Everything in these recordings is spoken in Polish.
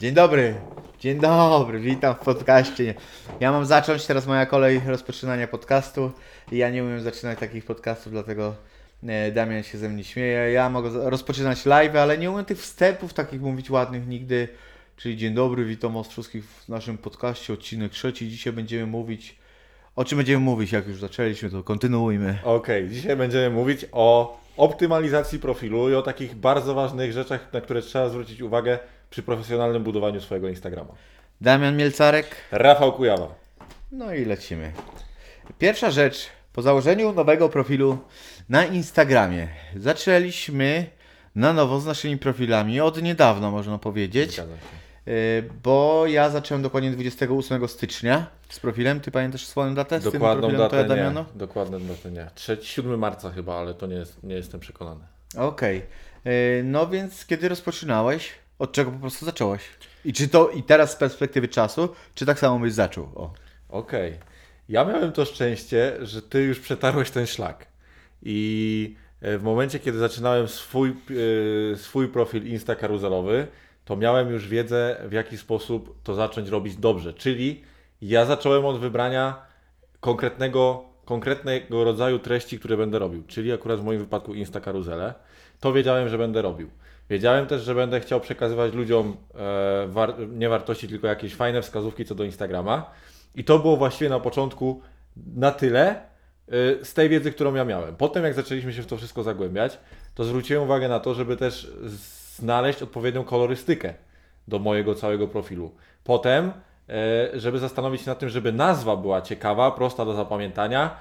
Dzień dobry, dzień dobry, witam w podcaście. Ja mam zacząć, teraz moja kolej rozpoczynania podcastu. Ja nie umiem zaczynać takich podcastów, dlatego e, Damian się ze mnie śmieje. Ja mogę rozpoczynać live, ale nie umiem tych wstępów takich mówić ładnych nigdy. Czyli dzień dobry, witam was wszystkich w naszym podcaście, odcinek trzeci. Dzisiaj będziemy mówić, o czym będziemy mówić, jak już zaczęliśmy, to kontynuujmy. Okej, dzisiaj będziemy mówić o optymalizacji profilu i o takich bardzo ważnych rzeczach, na które trzeba zwrócić uwagę przy profesjonalnym budowaniu swojego Instagrama. Damian Mielcarek, Rafał Kujawa. No i lecimy. Pierwsza rzecz, po założeniu nowego profilu na Instagramie, zaczęliśmy na nowo z naszymi profilami, od niedawna można powiedzieć, yy, bo ja zacząłem dokładnie 28 stycznia z profilem, ty pamiętasz swoją datę z tym Dokładną profilem datę Toya nie. Dokładną datę nie. 3, 7 marca chyba, ale to nie, jest, nie jestem przekonany. Okej, Yy, no więc kiedy rozpoczynałeś, od czego po prostu zacząłeś? I czy to, i teraz z perspektywy czasu, czy tak samo byś zaczął? Okej. Ja miałem to szczęście, że ty już przetarłeś ten szlak. I e, w momencie, kiedy zaczynałem swój, e, swój profil Insta karuzelowy, to miałem już wiedzę, w jaki sposób to zacząć robić dobrze. Czyli ja zacząłem od wybrania konkretnego, konkretnego rodzaju treści, które będę robił. Czyli akurat w moim wypadku Insta karuzele. To wiedziałem, że będę robił. Wiedziałem też, że będę chciał przekazywać ludziom e, war, nie wartości, tylko jakieś fajne wskazówki co do Instagrama. I to było właściwie na początku na tyle y, z tej wiedzy, którą ja miałem. Potem, jak zaczęliśmy się w to wszystko zagłębiać, to zwróciłem uwagę na to, żeby też znaleźć odpowiednią kolorystykę do mojego całego profilu. Potem, y, żeby zastanowić się nad tym, żeby nazwa była ciekawa, prosta do zapamiętania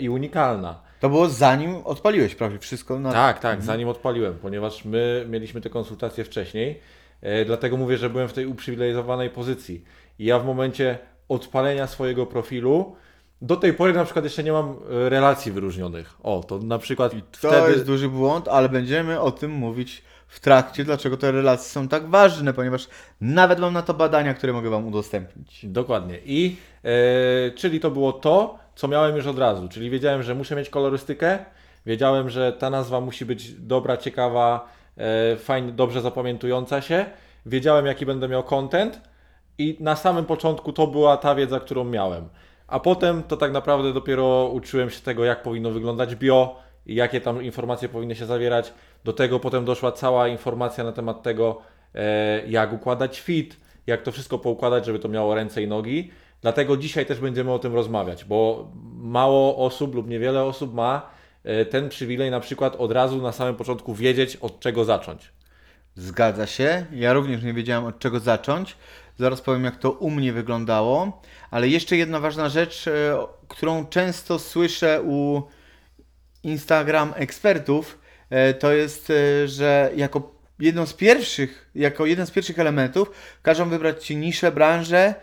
i unikalna. To było zanim odpaliłeś prawie wszystko na... Tak, tak, zanim odpaliłem, ponieważ my mieliśmy te konsultacje wcześniej, e, dlatego mówię, że byłem w tej uprzywilejowanej pozycji. I ja w momencie odpalenia swojego profilu, do tej pory na przykład jeszcze nie mam e, relacji wyróżnionych. O, to na przykład To wtedy... jest duży błąd, ale będziemy o tym mówić w trakcie, dlaczego te relacje są tak ważne, ponieważ nawet mam na to badania, które mogę Wam udostępnić. Dokładnie. I e, czyli to było to, co miałem już od razu. Czyli wiedziałem, że muszę mieć kolorystykę, wiedziałem, że ta nazwa musi być dobra, ciekawa, e, fajnie, dobrze zapamiętująca się. Wiedziałem, jaki będę miał content i na samym początku to była ta wiedza, którą miałem. A potem to tak naprawdę dopiero uczyłem się tego, jak powinno wyglądać bio, jakie tam informacje powinny się zawierać. Do tego potem doszła cała informacja na temat tego, e, jak układać fit, jak to wszystko poukładać, żeby to miało ręce i nogi. Dlatego dzisiaj też będziemy o tym rozmawiać, bo mało osób lub niewiele osób ma e, ten przywilej na przykład od razu na samym początku wiedzieć, od czego zacząć. Zgadza się. Ja również nie wiedziałem od czego zacząć. Zaraz powiem, jak to u mnie wyglądało. Ale jeszcze jedna ważna rzecz, e, którą często słyszę u Instagram ekspertów, e, to jest, że jako jedną z pierwszych, jako jeden z pierwszych elementów każą wybrać Ci niszę, branżę.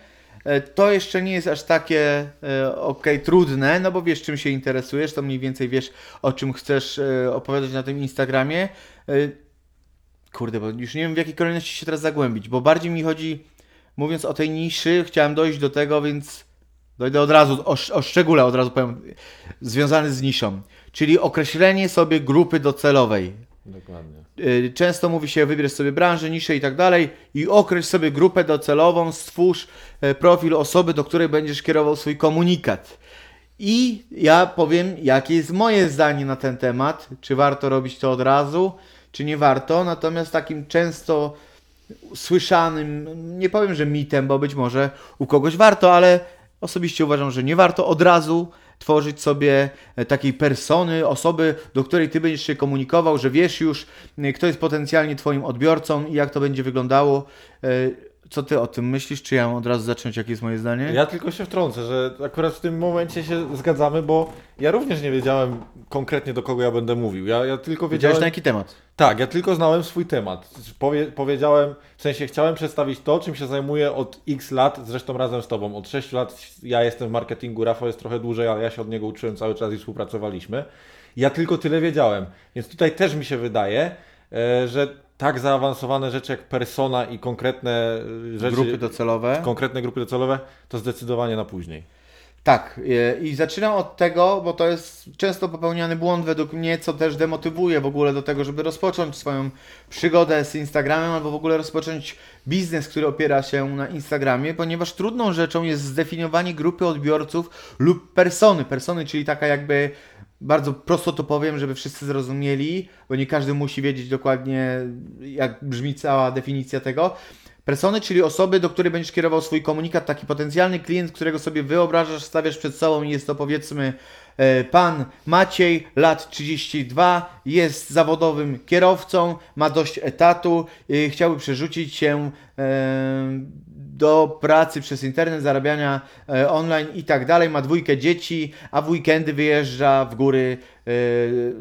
E, To jeszcze nie jest aż takie e, ok, trudne, no bo wiesz czym się interesujesz, to mniej więcej wiesz o czym chcesz e, opowiadać na tym Instagramie. Kurde, bo już nie wiem w jakiej kolejności się teraz zagłębić, bo bardziej mi chodzi, mówiąc o tej niszy, chciałem dojść do tego, więc dojdę od razu, o, o szczególe od razu powiem, związany z niszą, czyli określenie sobie grupy docelowej. Dokładnie. Y, Często mówi się, wybierz sobie branżę, niszę i tak dalej i określ sobie grupę docelową, stwórz e, profil osoby, do której będziesz kierował swój komunikat. I ja powiem, jakie jest moje zdanie na ten temat, czy warto robić to od razu, czy nie warto. Natomiast takim często słyszanym, nie powiem, że mitem, bo być może u kogoś warto, ale osobiście uważam, że nie warto od razu tworzyć sobie e, takiej persony, osoby, do której ty będziesz się komunikował, że wiesz już, e, kto jest potencjalnie twoim odbiorcą i jak to będzie wyglądało. Co ty o tym myślisz? Czy ja mam od razu zacząć, jakie jest moje zdanie? Ja tylko się wtrącę, że akurat w tym momencie się zgadzamy, bo ja również nie wiedziałem konkretnie do kogo ja będę mówił. Ja, ja tylko Wiedziałeś wiedziałem. na jaki temat? Tak, ja tylko znałem swój temat. Powie, powiedziałem, w sensie chciałem przedstawić to, czym się zajmuję od x lat, zresztą razem z Tobą. Od 6 lat ja jestem w marketingu, Rafał jest trochę dłużej, ale ja się od niego uczyłem cały czas i współpracowaliśmy. Ja tylko tyle wiedziałem. Więc tutaj też mi się wydaje, e, że tak zaawansowane rzeczy jak persona i konkretne e, rzeczy, Grupy docelowe. konkretne grupy docelowe, to zdecydowanie na później. Tak, e, i zaczynam od tego, bo to jest często popełniany błąd według mnie, co też demotywuje w ogóle do tego, żeby rozpocząć swoją przygodę z Instagramem albo w ogóle rozpocząć biznes, który opiera się na Instagramie, ponieważ trudną rzeczą jest zdefiniowanie grupy odbiorców lub persony. Persony, czyli taka jakby bardzo prosto to powiem, żeby wszyscy zrozumieli, bo nie każdy musi wiedzieć dokładnie, jak brzmi cała definicja tego. Persony, czyli osoby, do których będziesz kierował swój komunikat, taki potencjalny klient, którego sobie wyobrażasz, stawiasz przed sobą i jest to powiedzmy e, pan Maciej, lat 32, jest zawodowym kierowcą, ma dość etatu, e, chciałby przerzucić się e, do pracy przez internet, zarabiania e, online i tak dalej, ma dwójkę dzieci, a w weekendy wyjeżdża w góry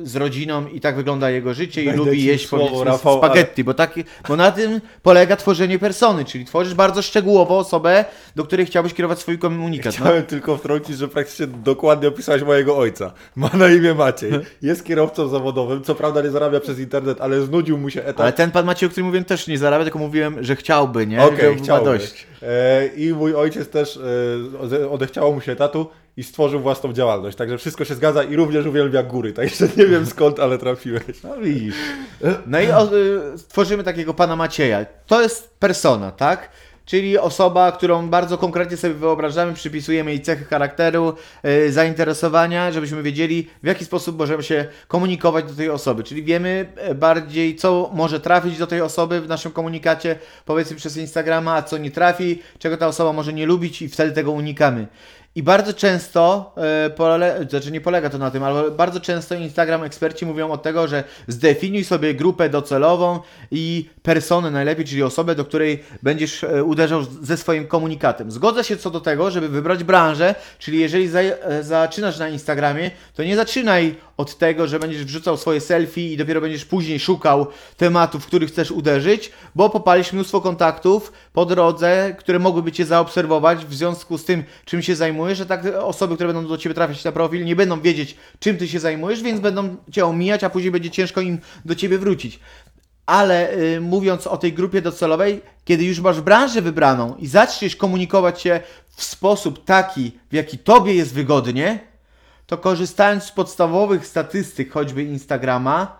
z rodziną i tak wygląda jego życie i Będę lubi ci jeść słowo, Rafał, spaghetti, bo, tak, bo na tym polega tworzenie persony, czyli tworzysz bardzo szczegółowo osobę, do której chciałbyś kierować swój komunikat. No. Chciałem tylko wtrącić, że praktycznie dokładnie opisałeś mojego ojca. Ma na imię Maciej. Jest kierowcą zawodowym, co prawda nie zarabia przez internet, ale znudził mu się etat. Ale ten pan Maciej, o którym mówiłem, też nie zarabia, tylko mówiłem, że chciałby, nie? Okej, ma chciałby. dość. E, I mój ojciec też e, ode- odechciało mu się etatu i stworzył własną działalność. Także wszystko się zgadza i również uwielbia góry. Także nie wiem skąd, ale trafiłeś. No widzisz. No i y, stworzymy takiego pana Macieja. To jest persona, tak? Czyli osoba, którą bardzo konkretnie sobie wyobrażamy, przypisujemy jej cechy charakteru, y, zainteresowania, żebyśmy wiedzieli, w jaki sposób możemy się komunikować do tej osoby. Czyli wiemy e, bardziej, co może trafić do tej osoby w naszym komunikacie, powiedzmy przez Instagrama, a co nie trafi, czego ta osoba może nie lubić i wtedy tego unikamy. I bardzo często, e, pole, znaczy nie polega to na tym, ale bardzo często Instagram eksperci mówią od tego, że zdefiniuj sobie grupę docelową i personę najlepiej, czyli osobę, do której będziesz e, uderzał ze swoim komunikatem. Zgodzę się co do tego, żeby wybrać branżę, czyli jeżeli e, zaczynasz na Instagramie, to nie zaczynaj od tego, że będziesz wrzucał swoje selfie i dopiero będziesz później szukał tematów, w których chcesz uderzyć, bo popalisz mnóstwo kontaktów po drodze, które mogłyby Cię zaobserwować w związku z tym, czym się zajmujesz, że tak osoby, które będą do Ciebie trafiać na profil, nie będą wiedzieć, czym Ty się zajmujesz, więc będą Cię omijać, a później będzie ciężko im do Ciebie wrócić. Ale y, mówiąc o tej grupie docelowej, kiedy już masz branżę wybraną i zaczniesz komunikować się w sposób taki, w jaki Tobie jest wygodnie, to korzystając z podstawowych statystyk, choćby Instagrama,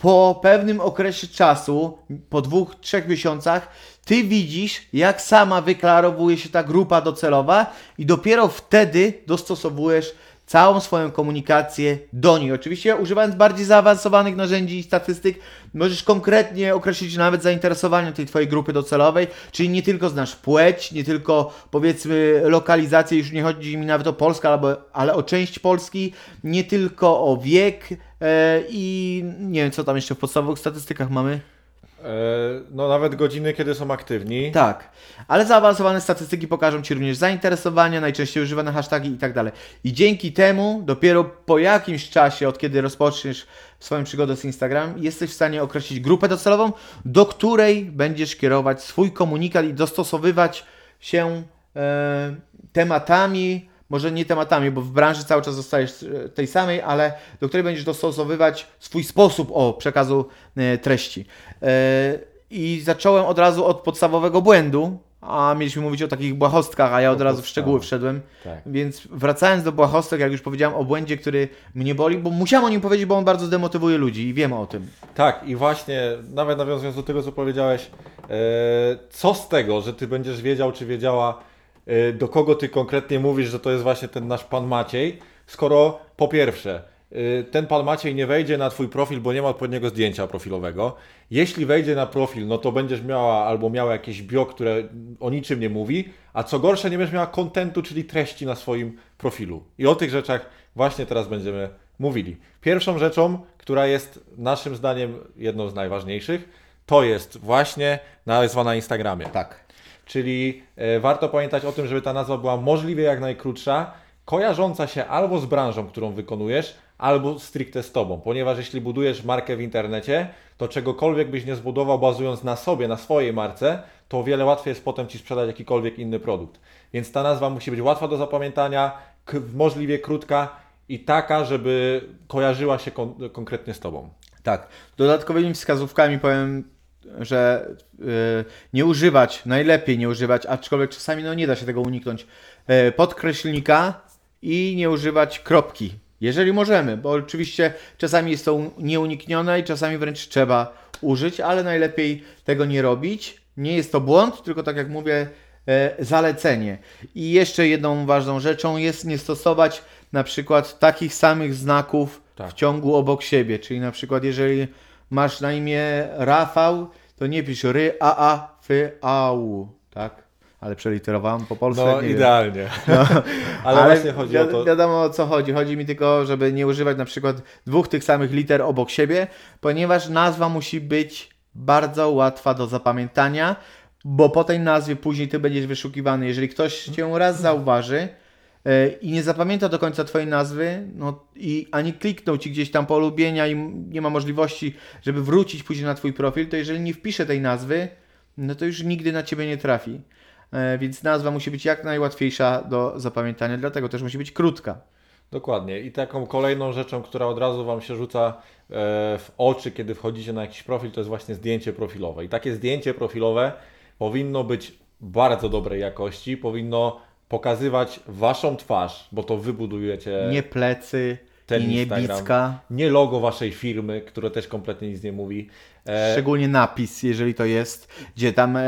po pewnym okresie czasu, po dwóch, trzech miesiącach, ty widzisz, jak sama wyklarowuje się ta grupa docelowa i dopiero wtedy dostosowujesz całą swoją komunikację do niej. Oczywiście używając bardziej zaawansowanych narzędzi i statystyk, możesz konkretnie określić nawet zainteresowanie tej twojej grupy docelowej, czyli nie tylko znasz płeć, nie tylko powiedzmy lokalizację, już nie chodzi mi nawet o Polskę, albo, ale o część Polski, nie tylko o wiek e, i nie wiem, co tam jeszcze w podstawowych statystykach mamy. E, no nawet godziny, kiedy są aktywni. Tak, ale zaawansowane statystyki pokażą Ci również zainteresowania, najczęściej używane hasztagi i tak dalej. I dzięki temu, dopiero po jakimś czasie, od kiedy rozpoczniesz swoją przygodę z Instagram, jesteś w stanie określić grupę docelową, do której będziesz kierować swój komunikat i dostosowywać się e, tematami, może nie tematami, bo w branży cały czas zostajesz e, tej samej, ale do której będziesz dostosowywać swój sposób o przekazu e, treści. E, I zacząłem od razu od podstawowego błędu, a mieliśmy mówić o takich błahostkach, a ja od O razu w szczegóły wszedłem. Tak. Więc wracając do błahostek, jak już powiedziałem o błędzie, który mnie boli, bo musiałem o nim powiedzieć, bo on bardzo zdemotywuje ludzi i wiemy o tym. Tak, i właśnie, nawet nawiązując do tego, co powiedziałeś, co z tego, że ty będziesz wiedział, czy wiedziała, do kogo ty konkretnie mówisz, że to jest właśnie ten nasz pan Maciej, skoro po pierwsze, e, ten pan Maciej nie wejdzie na twój profil, bo nie ma odpowiedniego zdjęcia profilowego. Jeśli wejdzie na profil, no to będziesz miała albo miała jakieś bio, które o niczym nie mówi, a co gorsze, nie będziesz miała kontentu, czyli treści na swoim profilu. I o tych rzeczach właśnie teraz będziemy mówili. Pierwszą rzeczą, która jest naszym zdaniem jedną z najważniejszych, to jest właśnie nazwa na Instagramie. Tak. Czyli e, warto pamiętać o tym, żeby ta nazwa była możliwie jak najkrótsza, kojarząca się albo z branżą, którą wykonujesz, albo stricte z Tobą. Ponieważ jeśli budujesz markę w internecie, to czegokolwiek byś nie zbudował bazując na sobie, na swojej marce, to o wiele łatwiej jest potem Ci sprzedać jakikolwiek inny produkt. Więc ta nazwa musi być łatwa do zapamiętania, możliwie krótka i taka, żeby kojarzyła się kon- konkretnie z Tobą. Tak. Dodatkowymi wskazówkami powiem, że y, nie używać, najlepiej nie używać, aczkolwiek czasami no, nie da się tego uniknąć, y, podkreślnika i nie używać kropki. Jeżeli możemy, bo oczywiście czasami jest to nieuniknione i czasami wręcz trzeba użyć, ale najlepiej tego nie robić. Nie jest to błąd, tylko tak jak mówię, e, zalecenie. I jeszcze jedną ważną rzeczą jest nie stosować na przykład takich samych znaków Tak. w ciągu obok siebie. Czyli na przykład jeżeli masz na imię Rafał, to nie pisz ry, a, a, fy, au, tak? Ale przeliterowałem po polsku. No nie wiem. idealnie. ale, właśnie chodzi o to. Wiadomo o co chodzi. Chodzi mi tylko, żeby nie używać na przykład dwóch tych samych liter obok siebie, ponieważ nazwa musi być bardzo łatwa do zapamiętania, bo po tej nazwie później ty będziesz wyszukiwany. Jeżeli ktoś cię raz zauważy i nie zapamięta do końca twojej nazwy, no i ani kliknął ci gdzieś tam polubienia i nie ma możliwości, żeby wrócić później na twój profil, to jeżeli nie wpisze tej nazwy, no to już nigdy na ciebie nie trafi. E, Więc nazwa musi być jak najłatwiejsza do zapamiętania, dlatego też musi być krótka. Dokładnie. I taką kolejną rzeczą, która od razu Wam się rzuca e, w oczy, kiedy wchodzicie na jakiś profil, to jest właśnie zdjęcie profilowe. I takie zdjęcie profilowe powinno być bardzo dobrej jakości, powinno pokazywać Waszą twarz, bo to Wy budujecie Nie plecy ten nie Instagram. bicka. nie logo Waszej firmy, które też kompletnie nic nie mówi. E, Szczególnie napis, jeżeli to jest, gdzie tam e,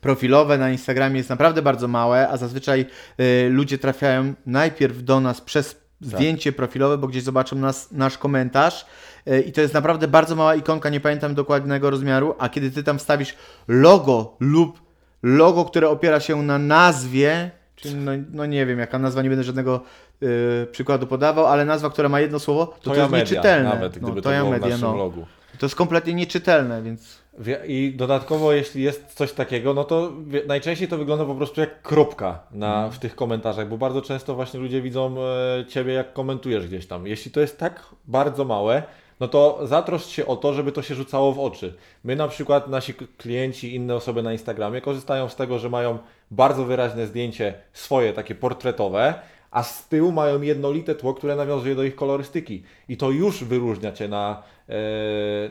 profilowe na Instagramie jest naprawdę bardzo małe, a zazwyczaj e, ludzie trafiają najpierw do nas przez zdjęcie profilowe, bo gdzieś zobaczą nas, nasz komentarz e, i to jest naprawdę bardzo mała ikonka, nie pamiętam dokładnego rozmiaru, a kiedy ty tam wstawisz logo lub logo, które opiera się na nazwie, czyli no, no nie wiem jaka nazwa, nie będę żadnego e, przykładu podawał, ale nazwa, która ma jedno słowo, to to, jest Media, nieczytelne. nawet gdyby no, to Toya było w Media, naszym no. logu. To jest kompletnie nieczytelne, więc I dodatkowo, jeśli jest coś takiego, no to najczęściej to wygląda po prostu jak kropka na, w tych komentarzach, bo bardzo często właśnie ludzie widzą e, Ciebie, jak komentujesz gdzieś tam. Jeśli to jest tak bardzo małe, no to zatroszcz się o to, żeby to się rzucało w oczy. My na przykład, nasi klienci, inne osoby na Instagramie korzystają z tego, że mają bardzo wyraźne zdjęcie swoje, takie portretowe, a z tyłu mają jednolite tło, które nawiązuje do ich kolorystyki. I to już wyróżnia Cię na, e,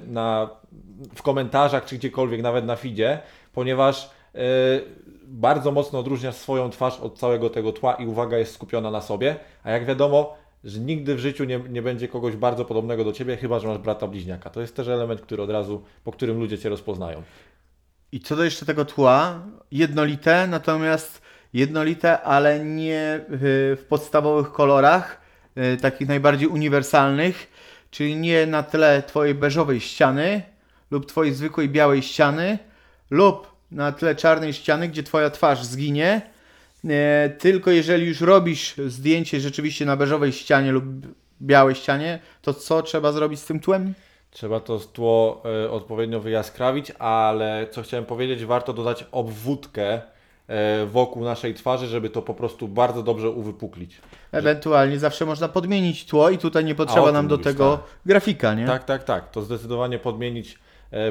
na, w komentarzach czy gdziekolwiek, nawet na feedzie, ponieważ e, bardzo mocno odróżniasz swoją twarz od całego tego tła i uwaga jest skupiona na sobie, a jak wiadomo, że nigdy w życiu nie, nie będzie kogoś bardzo podobnego do Ciebie, chyba że masz brata bliźniaka. To jest też element, który od razu, po którym ludzie Cię rozpoznają. I co do jeszcze tego tła, jednolite, natomiast jednolite, ale nie w w podstawowych kolorach, y, takich najbardziej uniwersalnych, czyli nie na tle twojej beżowej ściany lub twojej zwykłej białej ściany lub na tle czarnej ściany, gdzie twoja twarz zginie, tylko jeżeli już robisz zdjęcie rzeczywiście na beżowej ścianie lub białej ścianie, to co trzeba zrobić z tym tłem? Trzeba to tło e, odpowiednio wyjaskrawić, ale co chciałem powiedzieć, warto dodać obwódkę e, wokół naszej twarzy, żeby to po prostu bardzo dobrze uwypuklić. Ewentualnie zawsze można podmienić tło i tutaj nie potrzeba nam do mówisz, tego tak. grafika, nie? Tak, tak, tak. To zdecydowanie podmienić, e,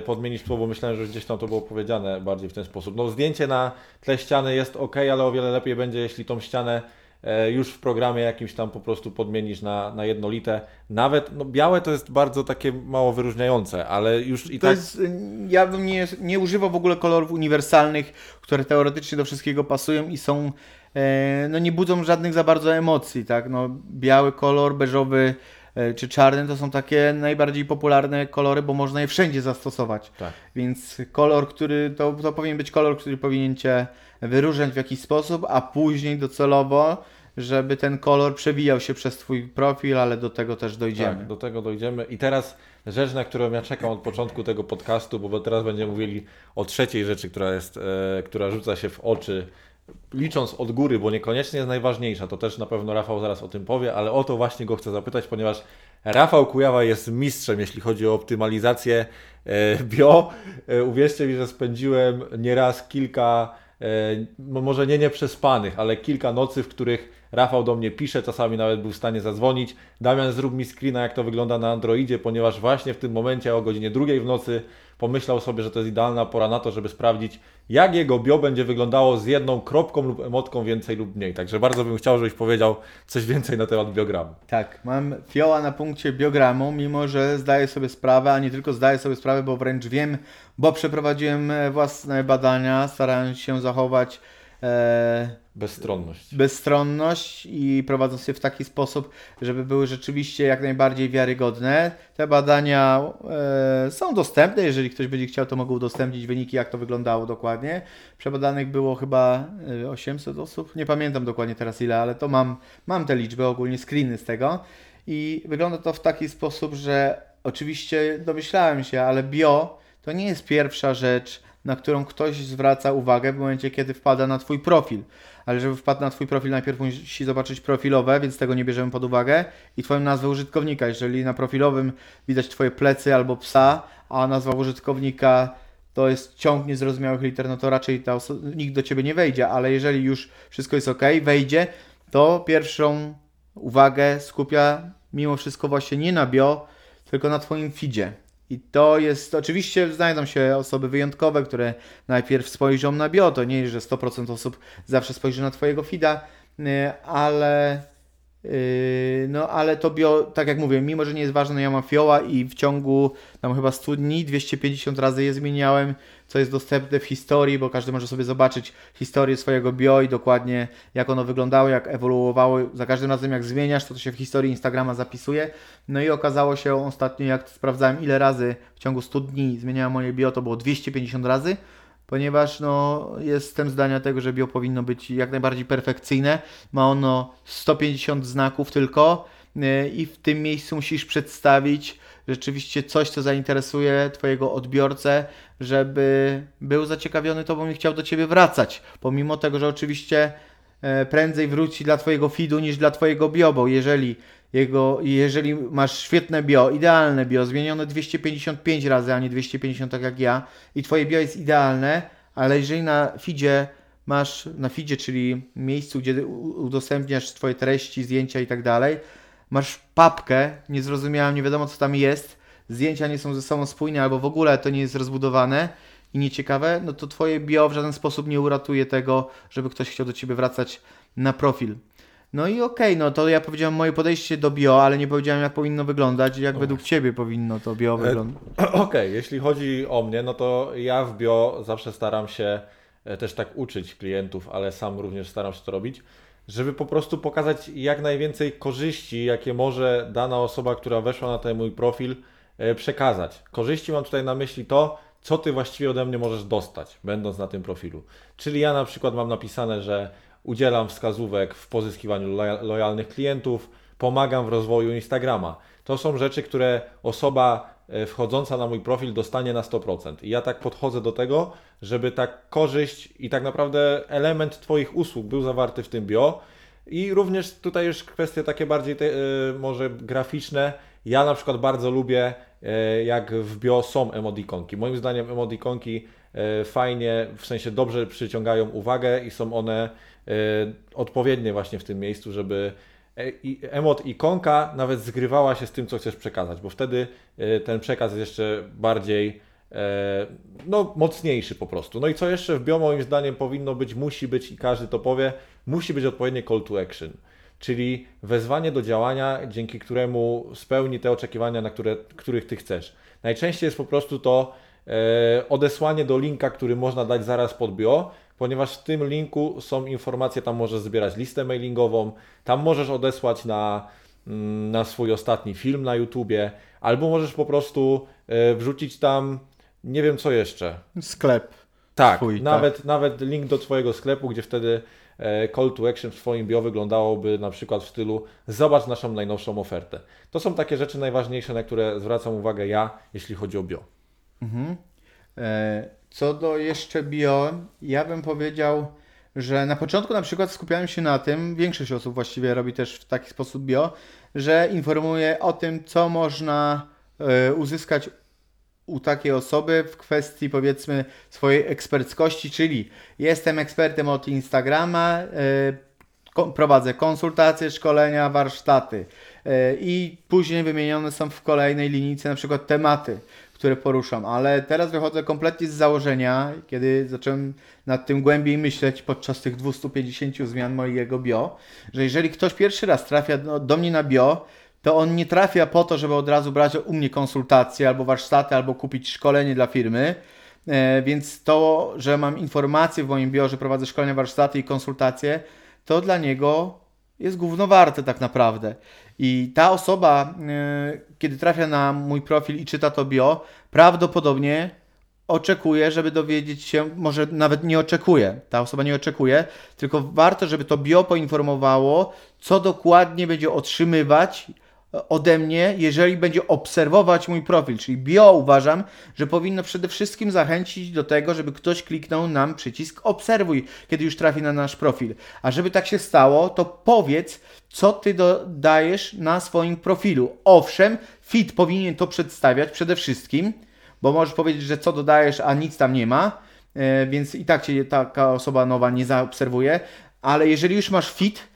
podmienić tło, bo myślałem, że gdzieś tam to było powiedziane bardziej w ten sposób. No zdjęcie na tle ściany jest ok, ale o wiele lepiej będzie, jeśli tą ścianę e, już w programie jakimś tam po prostu podmienisz na, na jednolite. Nawet no, białe to jest bardzo takie mało wyróżniające, ale już i To tak jest, y, ja bym nie, nie używał w ogóle kolorów uniwersalnych, które teoretycznie do wszystkiego pasują i są, e, no nie budzą żadnych za bardzo emocji, tak? No, biały kolor, beżowy e, czy czarny to są takie najbardziej popularne kolory, bo można je wszędzie zastosować. Tak. Więc kolor, który, to, to powinien być kolor, który powinien Cię wyróżniać w jakiś sposób, a później docelowo, żeby ten kolor przewijał się przez Twój profil, ale do tego też dojdziemy. Tak, do tego dojdziemy. I teraz rzecz, na którą ja czekam od początku tego podcastu, bo teraz będziemy mówili o trzeciej rzeczy, która jest, e, która rzuca się w oczy, licząc od góry, bo niekoniecznie jest najważniejsza. To też na pewno Rafał zaraz o tym powie, ale o to właśnie go chcę zapytać, ponieważ Rafał Kujawa jest mistrzem, jeśli chodzi o optymalizację e, bio. E, uwierzcie mi, że spędziłem nieraz kilka, e, może nie nieprzespanych, ale kilka nocy, w których Rafał do mnie pisze, czasami nawet był w stanie zadzwonić. Damian, zrób mi screena, jak to wygląda na Androidzie, ponieważ właśnie w tym momencie o godzinie drugiej w nocy pomyślał sobie, że to jest idealna pora na to, żeby sprawdzić, jak jego bio będzie wyglądało z jedną kropką lub emotką więcej lub mniej. Także bardzo bym chciał, żebyś powiedział coś więcej na temat biogramu. Tak, mam fioła na punkcie biogramu, mimo że zdaję sobie sprawę, a nie tylko zdaję sobie sprawę, bo wręcz wiem, bo przeprowadziłem własne badania, starając się zachować e, Bezstronność. bezstronność i prowadzą się w taki sposób, żeby były rzeczywiście jak najbardziej wiarygodne. Te badania e, są dostępne, jeżeli ktoś będzie chciał, to mogą udostępnić wyniki, jak to wyglądało dokładnie. Przebadanych było chyba e, 800 osób, nie pamiętam dokładnie teraz ile, ale to mam, mam te liczby, ogólnie screeny z tego. I wygląda to w taki sposób, że oczywiście domyślałem się, ale bio to nie jest pierwsza rzecz, na którą ktoś zwraca uwagę w momencie, kiedy wpada na Twój profil. Ale żeby wpadł na Twój profil, najpierw musi zobaczyć profilowe, więc tego nie bierzemy pod uwagę, i Twoją nazwę użytkownika. Jeżeli na profilowym widać Twoje plecy albo psa, a nazwa użytkownika to jest ciąg niezrozumiałych liter, no to raczej ta nikt do Ciebie nie wejdzie, ale jeżeli już wszystko jest ok, wejdzie, to pierwszą uwagę skupia mimo wszystko właśnie nie na bio, tylko na Twoim feedzie. I to jest, oczywiście znajdą się osoby wyjątkowe, które najpierw spojrzą na bio, to nie jest, że 100% osób zawsze spojrzy na Twojego feeda, y, ale no ale to bio, tak jak mówię, mimo że nie jest ważne, no ja mam fioła i w ciągu tam chyba 100 dni 250 razy je zmieniałem, co jest dostępne w historii, bo każdy może sobie zobaczyć historię swojego bio i dokładnie jak ono wyglądało, jak ewoluowało. Za każdym razem jak zmieniasz, to to się w historii Instagrama zapisuje. No i okazało się ostatnio, jak sprawdzałem ile razy w ciągu 100 dni zmieniałem moje bio, to było 250 razy ponieważ no, jestem zdania tego, że bio powinno być jak najbardziej perfekcyjne. Ma ono 150 znaków tylko yy, i w tym miejscu musisz przedstawić rzeczywiście coś, co zainteresuje Twojego odbiorcę, żeby był zaciekawiony Tobą i chciał do Ciebie wracać. Pomimo tego, że oczywiście e, prędzej wróci dla Twojego feedu niż dla Twojego bio, bo jeżeli, jego, jeżeli masz świetne bio, idealne bio, zmienione 255 razy, a nie 250 tak jak ja i Twoje bio jest idealne, ale jeżeli na feedzie masz, na feedzie, czyli miejscu, gdzie udostępniasz Twoje treści, zdjęcia i tak dalej, masz papkę, nie zrozumiałem, nie wiadomo co tam jest, zdjęcia nie są ze sobą spójne albo w ogóle to nie jest rozbudowane i nieciekawe, no to Twoje bio w żaden sposób nie uratuje tego, żeby ktoś chciał do Ciebie wracać na profil. No i okej, no to ja powiedziałem moje podejście do bio, ale nie powiedziałem jak powinno wyglądać i jak według Ciebie powinno to bio wyglądać. Okej, jeśli chodzi o mnie, no to ja w bio zawsze staram się e, też tak uczyć klientów, ale sam również staram się to robić, żeby po prostu pokazać jak najwięcej korzyści, jakie może dana osoba, która weszła na ten mój profil, e, przekazać. Korzyści mam tutaj na myśli to, co ty właściwie ode mnie możesz dostać, będąc na tym profilu. Czyli ja na przykład mam napisane, że udzielam wskazówek w pozyskiwaniu loja- lojalnych klientów, pomagam w rozwoju Instagrama. To są rzeczy, które osoba e, wchodząca na mój profil dostanie na 100%. I ja tak podchodzę do tego, żeby ta korzyść i tak naprawdę element Twoich usług był zawarty w tym bio. I również tutaj już kwestie takie bardziej te, e, może graficzne. Ja na przykład bardzo lubię, e, jak w bio są emodikonki. Moim zdaniem emodikonki fajnie, w sensie dobrze przyciągają uwagę i są one odpowiednie właśnie w tym miejscu, żeby e- emot ikonka nawet zgrywała się z tym, co chcesz przekazać, bo wtedy e, ten przekaz jest jeszcze bardziej e, no, mocniejszy po prostu. No i co jeszcze w bio moim zdaniem powinno być, musi być i każdy to powie, musi być odpowiednie call to action. Czyli wezwanie do działania, dzięki któremu spełni te oczekiwania, na które, których ty chcesz. Najczęściej jest po prostu to e, odesłanie do linka, który można dać zaraz pod bio, ponieważ w tym linku są informacje, tam możesz zbierać listę mailingową, tam możesz odesłać na, mm, na swój ostatni film na YouTubie, albo możesz po prostu e, wrzucić tam, nie wiem co jeszcze, Sklep. tak, Twój, nawet, nawet link do Twojego sklepu, gdzie wtedy e, call to action w Twoim bio wyglądałoby na przykład w stylu zobacz naszą najnowszą ofertę. To są takie rzeczy najważniejsze, na które zwracam uwagę ja, jeśli chodzi o bio. Mhm. E, Co do jeszcze bio, ja bym powiedział, że na początku na przykład skupiałem się na tym, większość osób właściwie robi też w taki sposób bio, że informuje o tym, co można e, uzyskać u takiej osoby w kwestii powiedzmy swojej eksperckości, czyli jestem ekspertem od Instagrama, e, prowadzę konsultacje, szkolenia, warsztaty e, i później wymienione są w kolejnej linijce na przykład tematy, które poruszam, ale teraz wychodzę kompletnie z założenia, kiedy zacząłem nad tym głębiej myśleć podczas tych 250 zmian mojego bio, że jeżeli ktoś pierwszy raz trafia do, do mnie na bio, to on nie trafia po to, żeby od razu brać u mnie konsultacje albo warsztaty, albo kupić szkolenie dla firmy, E, więc to, że mam informacje w moim biurze, prowadzę szkolenia, warsztaty i konsultacje, to dla niego jest gówno warte tak naprawdę. I ta osoba, e, kiedy trafia na mój profil i czyta to bio, prawdopodobnie oczekuje, żeby dowiedzieć się, może nawet nie oczekuje, ta osoba nie oczekuje, tylko warto, żeby to bio poinformowało, co dokładnie będzie otrzymywać ode mnie, jeżeli będzie obserwować mój profil. Czyli bio uważam, że powinno przede wszystkim zachęcić do tego, żeby ktoś kliknął nam przycisk obserwuj, kiedy już trafi na nasz profil. A żeby tak się stało, to powiedz, co ty dodajesz na swoim profilu. Owszem, fit powinien to przedstawiać przede wszystkim, bo możesz powiedzieć, że co dodajesz, a nic tam nie ma, e, więc i tak cię taka osoba nowa nie zaobserwuje, ale jeżeli już masz fit,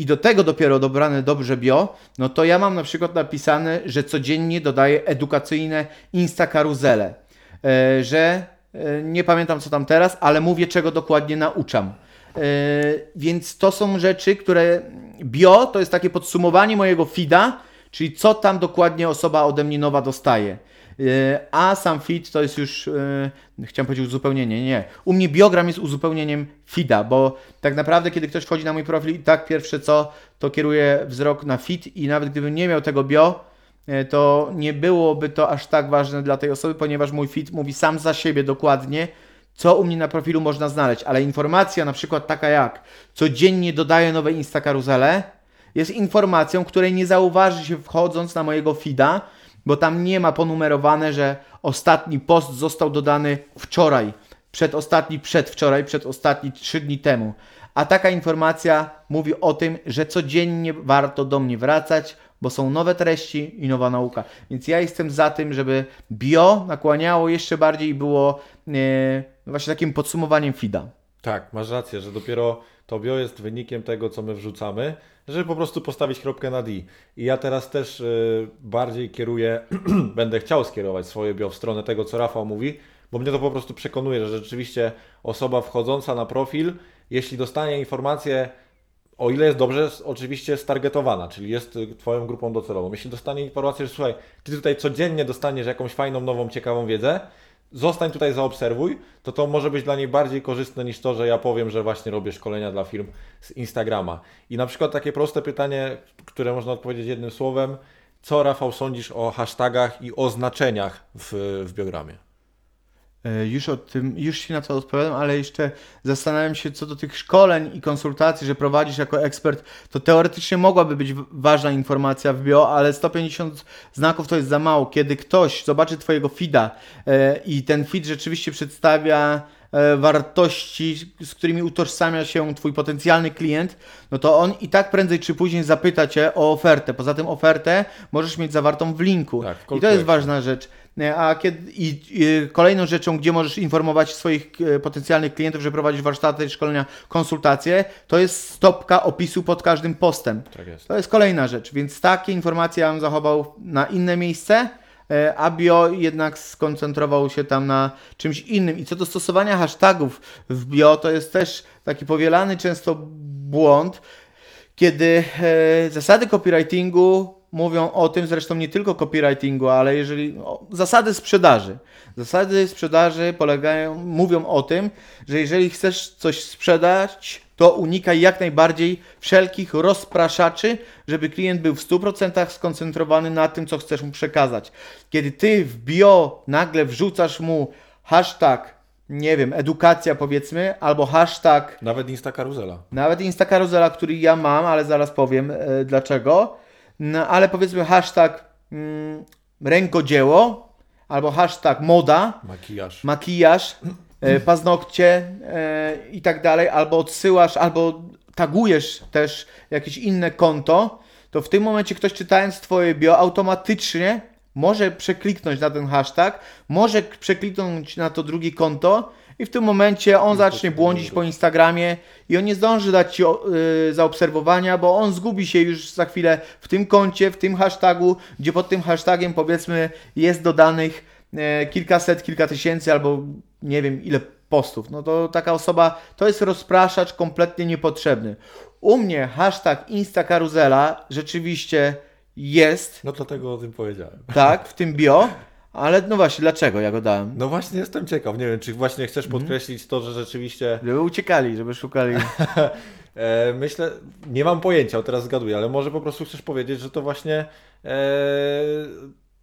i do tego dopiero dobrane dobrze bio, no to ja mam na przykład napisane, że codziennie dodaję edukacyjne Insta karuzele, e, że e, nie pamiętam co tam teraz, ale mówię czego dokładnie nauczam. E, więc to są rzeczy, które bio to jest takie podsumowanie mojego feeda, czyli co tam dokładnie osoba ode mnie nowa dostaje. E, a sam feed to jest już, e, chciałem powiedzieć uzupełnienie, nie. U mnie biogram jest uzupełnieniem feeda, bo tak naprawdę kiedy ktoś wchodzi na mój profil i tak pierwsze co, to kieruje wzrok na feed i nawet gdybym nie miał tego bio, e, to nie byłoby to aż tak ważne dla tej osoby, ponieważ mój feed mówi sam za siebie dokładnie, co u mnie na profilu można znaleźć, ale informacja na przykład taka jak codziennie dodaję nowe Insta karuzele, jest informacją, której nie zauważy się wchodząc na mojego feeda, bo tam nie ma ponumerowane, że ostatni post został dodany wczoraj, przedostatni przedwczoraj, przedostatni trzy dni temu. A taka informacja mówi o tym, że codziennie warto do mnie wracać, bo są nowe treści i nowa nauka. Więc ja jestem za tym, żeby bio nakłaniało jeszcze bardziej i było e, właśnie takim podsumowaniem FIDA. Tak, masz rację, że dopiero to bio jest wynikiem tego, co my wrzucamy, żeby po prostu postawić kropkę na D. I ja teraz też y, bardziej kieruję, będę chciał skierować swoje bio w stronę tego, co Rafał mówi, bo mnie to po prostu przekonuje, że rzeczywiście osoba wchodząca na profil, jeśli dostanie informację, o ile jest dobrze, oczywiście stargetowana, czyli jest y, Twoją grupą docelową. Jeśli dostanie informację, że słuchaj, Ty tutaj codziennie dostaniesz jakąś fajną, nową, ciekawą wiedzę, zostań tutaj, zaobserwuj, to to może być dla niej bardziej korzystne niż to, że ja powiem, że właśnie robię szkolenia dla firm z Instagrama. I na przykład takie proste pytanie, które można odpowiedzieć jednym słowem, co Rafał sądzisz o hashtagach i oznaczeniach w, w biogramie? E, już o tym, już się na to odpowiadam, ale jeszcze zastanawiam się co do tych szkoleń i konsultacji, że prowadzisz jako ekspert, to teoretycznie mogłaby być ważna informacja w bio, ale 150 znaków to jest za mało. Kiedy ktoś zobaczy Twojego feeda e, i ten feed rzeczywiście przedstawia wartości, z którymi utożsamia się Twój potencjalny klient, no to on i tak prędzej czy później zapyta Cię o ofertę. Poza tym ofertę możesz mieć zawartą w linku. Tak, I to jest ważna rzecz. E, a kiedy, i, i, kolejną rzeczą, gdzie możesz informować swoich e, potencjalnych klientów, że prowadzisz warsztaty, szkolenia, konsultacje, to jest stopka opisu pod każdym postem. Tak jest. To jest kolejna rzecz, więc takie informacje ja bym zachował na inne miejsce, e, a bio jednak skoncentrował się tam na czymś innym. I co do stosowania hashtagów w bio, to jest też taki powielany często błąd, kiedy zasady copywritingu mówią o tym, zresztą nie tylko copywritingu, ale jeżeli zasady sprzedaży. Zasady sprzedaży polegają, mówią o tym, że jeżeli chcesz coś sprzedać, to unikaj jak najbardziej wszelkich rozpraszaczy, żeby klient był w 100% skoncentrowany na tym, co chcesz mu przekazać. Kiedy ty w bio nagle wrzucasz mu hashtag nie wiem, edukacja powiedzmy, albo hashtag. Nawet Insta Karuzela. Nawet Insta Karuzela, który ja mam, ale zaraz powiem e, dlaczego no ale powiedzmy hashtag mm, rękodzieło albo hashtag moda, makijaż, makijaż paznokcie e, i tak dalej, albo odsyłasz, albo tagujesz też jakieś inne konto, to w tym momencie ktoś czytając Twoje bio automatycznie może przekliknąć na ten hashtag, może przekliknąć na to drugie konto i w tym momencie on zacznie błądzić po Instagramie i on nie zdąży dać Ci yy, zaobserwowania, bo on zgubi się już za chwilę w tym koncie, w tym hashtagu, gdzie pod tym hashtagiem powiedzmy jest dodanych kilkaset, kilka tysięcy albo nie wiem ile postów. No to taka osoba, to jest rozpraszacz kompletnie niepotrzebny. U mnie hashtag Instakaruzela rzeczywiście jest. No dlatego o tym powiedziałem. Tak, w tym bio Ale no właśnie, dlaczego ja go dałem? No właśnie jestem ciekaw, nie wiem, czy właśnie chcesz Mhm. podkreślić to, że rzeczywiście Żeby uciekali, żeby szukali. e, myślę, nie mam pojęcia, teraz zgaduję, ale może po prostu chcesz powiedzieć, że to właśnie e,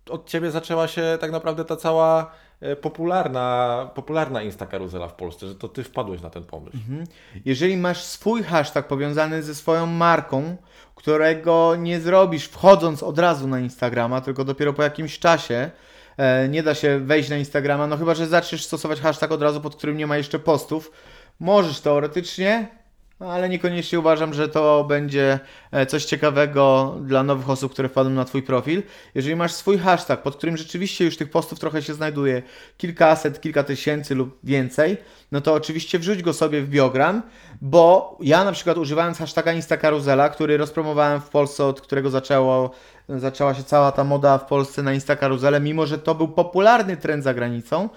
od Ciebie zaczęła się tak naprawdę ta cała popularna, popularna Insta karuzela w Polsce, że to Ty wpadłeś na ten pomysł. Jeżeli masz swój hashtag powiązany ze swoją marką, którego nie zrobisz wchodząc od razu na Instagrama, tylko dopiero po jakimś czasie, e, nie da się wejść na Instagrama, no chyba, że zaczniesz stosować hashtag od razu, pod którym nie ma jeszcze postów. Możesz teoretycznie, ale niekoniecznie uważam, że to będzie e, coś ciekawego dla nowych osób, które wpadną na Twój profil. Jeżeli masz swój hashtag, pod którym rzeczywiście już tych postów trochę się znajduje, kilkaset, kilka tysięcy lub więcej, no to oczywiście wrzuć go sobie w biogram, bo ja na przykład używając hashtaga Instakaruzela, który rozpromowałem w Polsce, od którego zaczęło, zaczęła się cała ta moda w Polsce na Instakaruzele, mimo że to był popularny trend za granicą,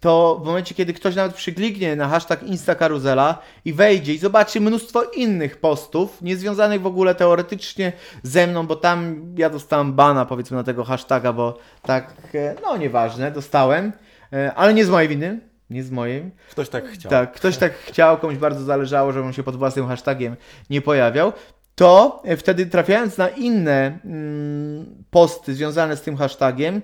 to w momencie, kiedy ktoś nawet przykliknie na hashtag Instakaruzela i wejdzie i zobaczy mnóstwo innych postów, niezwiązanych w ogóle teoretycznie ze mną, bo tam ja dostałem bana powiedzmy na tego hashtaga, bo tak, e, no nieważne, dostałem, e, ale nie z mojej winy, nie z mojej. Ktoś tak chciał. Tak, ktoś tak chciał, komuś bardzo zależało, żeby on się pod własnym hashtagiem nie pojawiał, to e, wtedy trafiając na inne mm, posty związane z tym hashtagiem,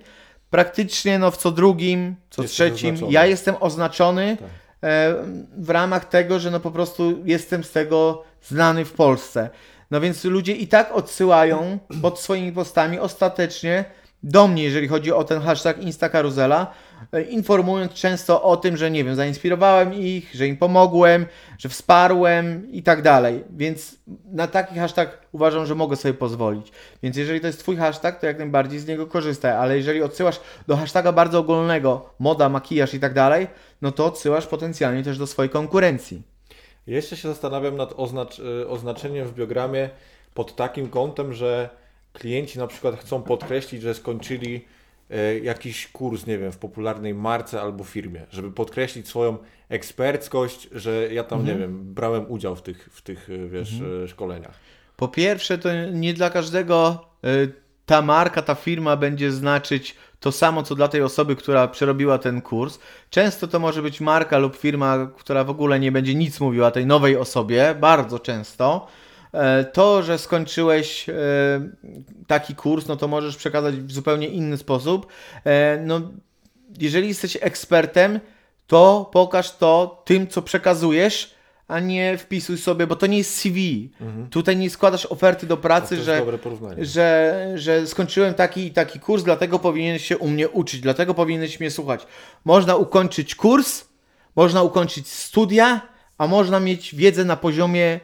praktycznie no w co drugim, co Jesteś trzecim, oznaczony. ja jestem oznaczony Tak. e, w ramach tego, że no po prostu jestem z tego znany w Polsce. No więc ludzie i tak odsyłają pod swoimi postami ostatecznie do mnie, jeżeli chodzi o ten hashtag Instakaruzela, e, informując często o tym, że nie wiem, zainspirowałem ich, że im pomogłem, że wsparłem i tak dalej. Więc na taki hashtag uważam, że mogę sobie pozwolić. Więc jeżeli to jest Twój hashtag, to jak najbardziej z niego korzystaj, ale jeżeli odsyłasz do hashtaga bardzo ogólnego, moda, makijaż i tak dalej, no to odsyłasz potencjalnie też do swojej konkurencji. Jeszcze się zastanawiam nad oznacz, y, oznaczeniem w biogramie pod takim kątem, że klienci na przykład chcą podkreślić, że skończyli y, jakiś kurs, nie wiem, w popularnej marce albo firmie, żeby podkreślić swoją eksperckość, że ja tam, nie wiem, brałem udział w tych, w tych y, wiesz, y, szkoleniach. Po pierwsze, to nie dla każdego ta marka, ta firma będzie znaczyć to samo, co dla tej osoby, która przerobiła ten kurs. Często to może być marka lub firma, która w ogóle nie będzie nic mówiła tej nowej osobie, bardzo często. E, To, że skończyłeś e, taki kurs, no to możesz przekazać w zupełnie inny sposób. E, No, jeżeli jesteś ekspertem, to pokaż to tym, co przekazujesz, a nie wpisuj sobie, bo to nie jest CV. Tutaj nie składasz oferty do pracy, że, że, że skończyłem taki i taki kurs, dlatego powinieneś się u mnie uczyć, dlatego powinieneś mnie słuchać. Można ukończyć kurs, można ukończyć studia, a można mieć wiedzę na poziomie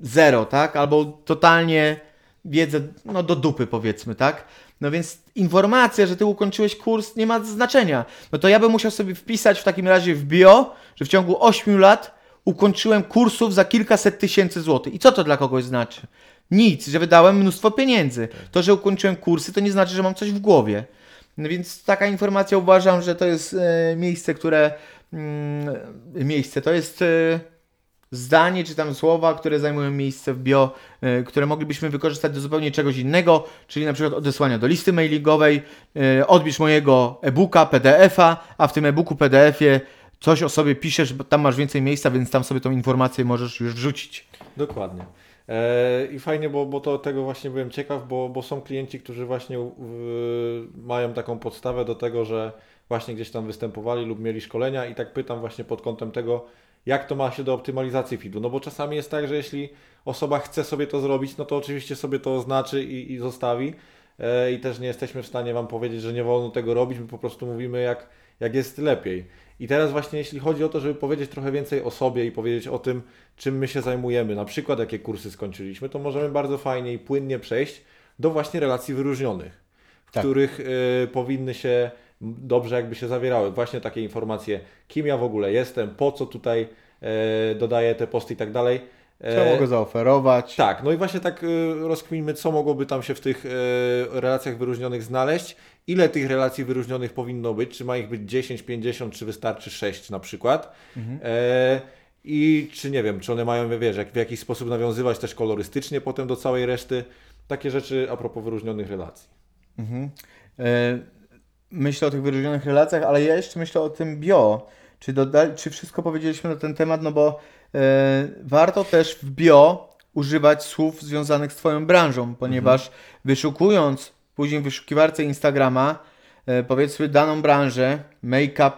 zero, tak? Albo totalnie wiedzę, no do dupy powiedzmy, tak? No więc informacja, że ty ukończyłeś kurs nie ma znaczenia. No to ja bym musiał sobie wpisać w takim razie w bio, że w ciągu 8 lat ukończyłem kursów za kilkaset tysięcy złotych. I co to dla kogoś znaczy? Nic, że wydałem mnóstwo pieniędzy. To, że ukończyłem kursy, to nie znaczy, że mam coś w głowie. No więc taka informacja uważam, że to jest e, miejsce, które. Mm, miejsce, to jest. E, zdanie czy tam słowa, które zajmują miejsce w bio, e, które moglibyśmy wykorzystać do zupełnie czegoś innego, czyli na przykład odesłania do listy mailingowej, e, odbierz mojego e-booka, PDF-a, a w tym e-booku, PDF-ie coś o sobie piszesz, bo tam masz więcej miejsca, więc tam sobie tą informację możesz już wrzucić. Dokładnie. E, I fajnie, bo, bo to tego właśnie byłem ciekaw, bo, bo są klienci, którzy właśnie y, mają taką podstawę do tego, że właśnie gdzieś tam występowali lub mieli szkolenia i tak pytam właśnie pod kątem tego, jak to ma się do optymalizacji feedu. No bo czasami jest tak, że jeśli osoba chce sobie to zrobić, no to oczywiście sobie to oznaczy i, i zostawi. E, I też nie jesteśmy w stanie Wam powiedzieć, że nie wolno tego robić, my po prostu mówimy jak, jak jest lepiej. I teraz właśnie jeśli chodzi o to, żeby powiedzieć trochę więcej o sobie i powiedzieć o tym, czym my się zajmujemy, na przykład jakie kursy skończyliśmy, to możemy bardzo fajnie i płynnie przejść do właśnie relacji wyróżnionych, w Tak. których y, powinny się dobrze jakby się zawierały właśnie takie informacje, kim ja w ogóle jestem, po co tutaj e, dodaję te posty i tak dalej. Co E, mogę zaoferować? tak, no i właśnie tak y, rozkminmy, co mogłoby tam się w tych relacjach wyróżnionych znaleźć, ile tych relacji wyróżnionych powinno być, czy ma ich być 10, 50, czy wystarczy 6 na przykład. E, I czy nie wiem, czy one mają, wiesz, jak, w jakiś sposób nawiązywać też kolorystycznie potem do całej reszty. Takie rzeczy a propos wyróżnionych relacji. Mhm. E, myślę o tych wyróżnionych relacjach, ale ja jeszcze myślę o tym bio. Czy, doda- czy wszystko powiedzieliśmy na ten temat? No bo e, warto też w bio używać słów związanych z Twoją branżą, ponieważ wyszukując później w wyszukiwarce Instagrama, e, powiedzmy daną branżę, make-up,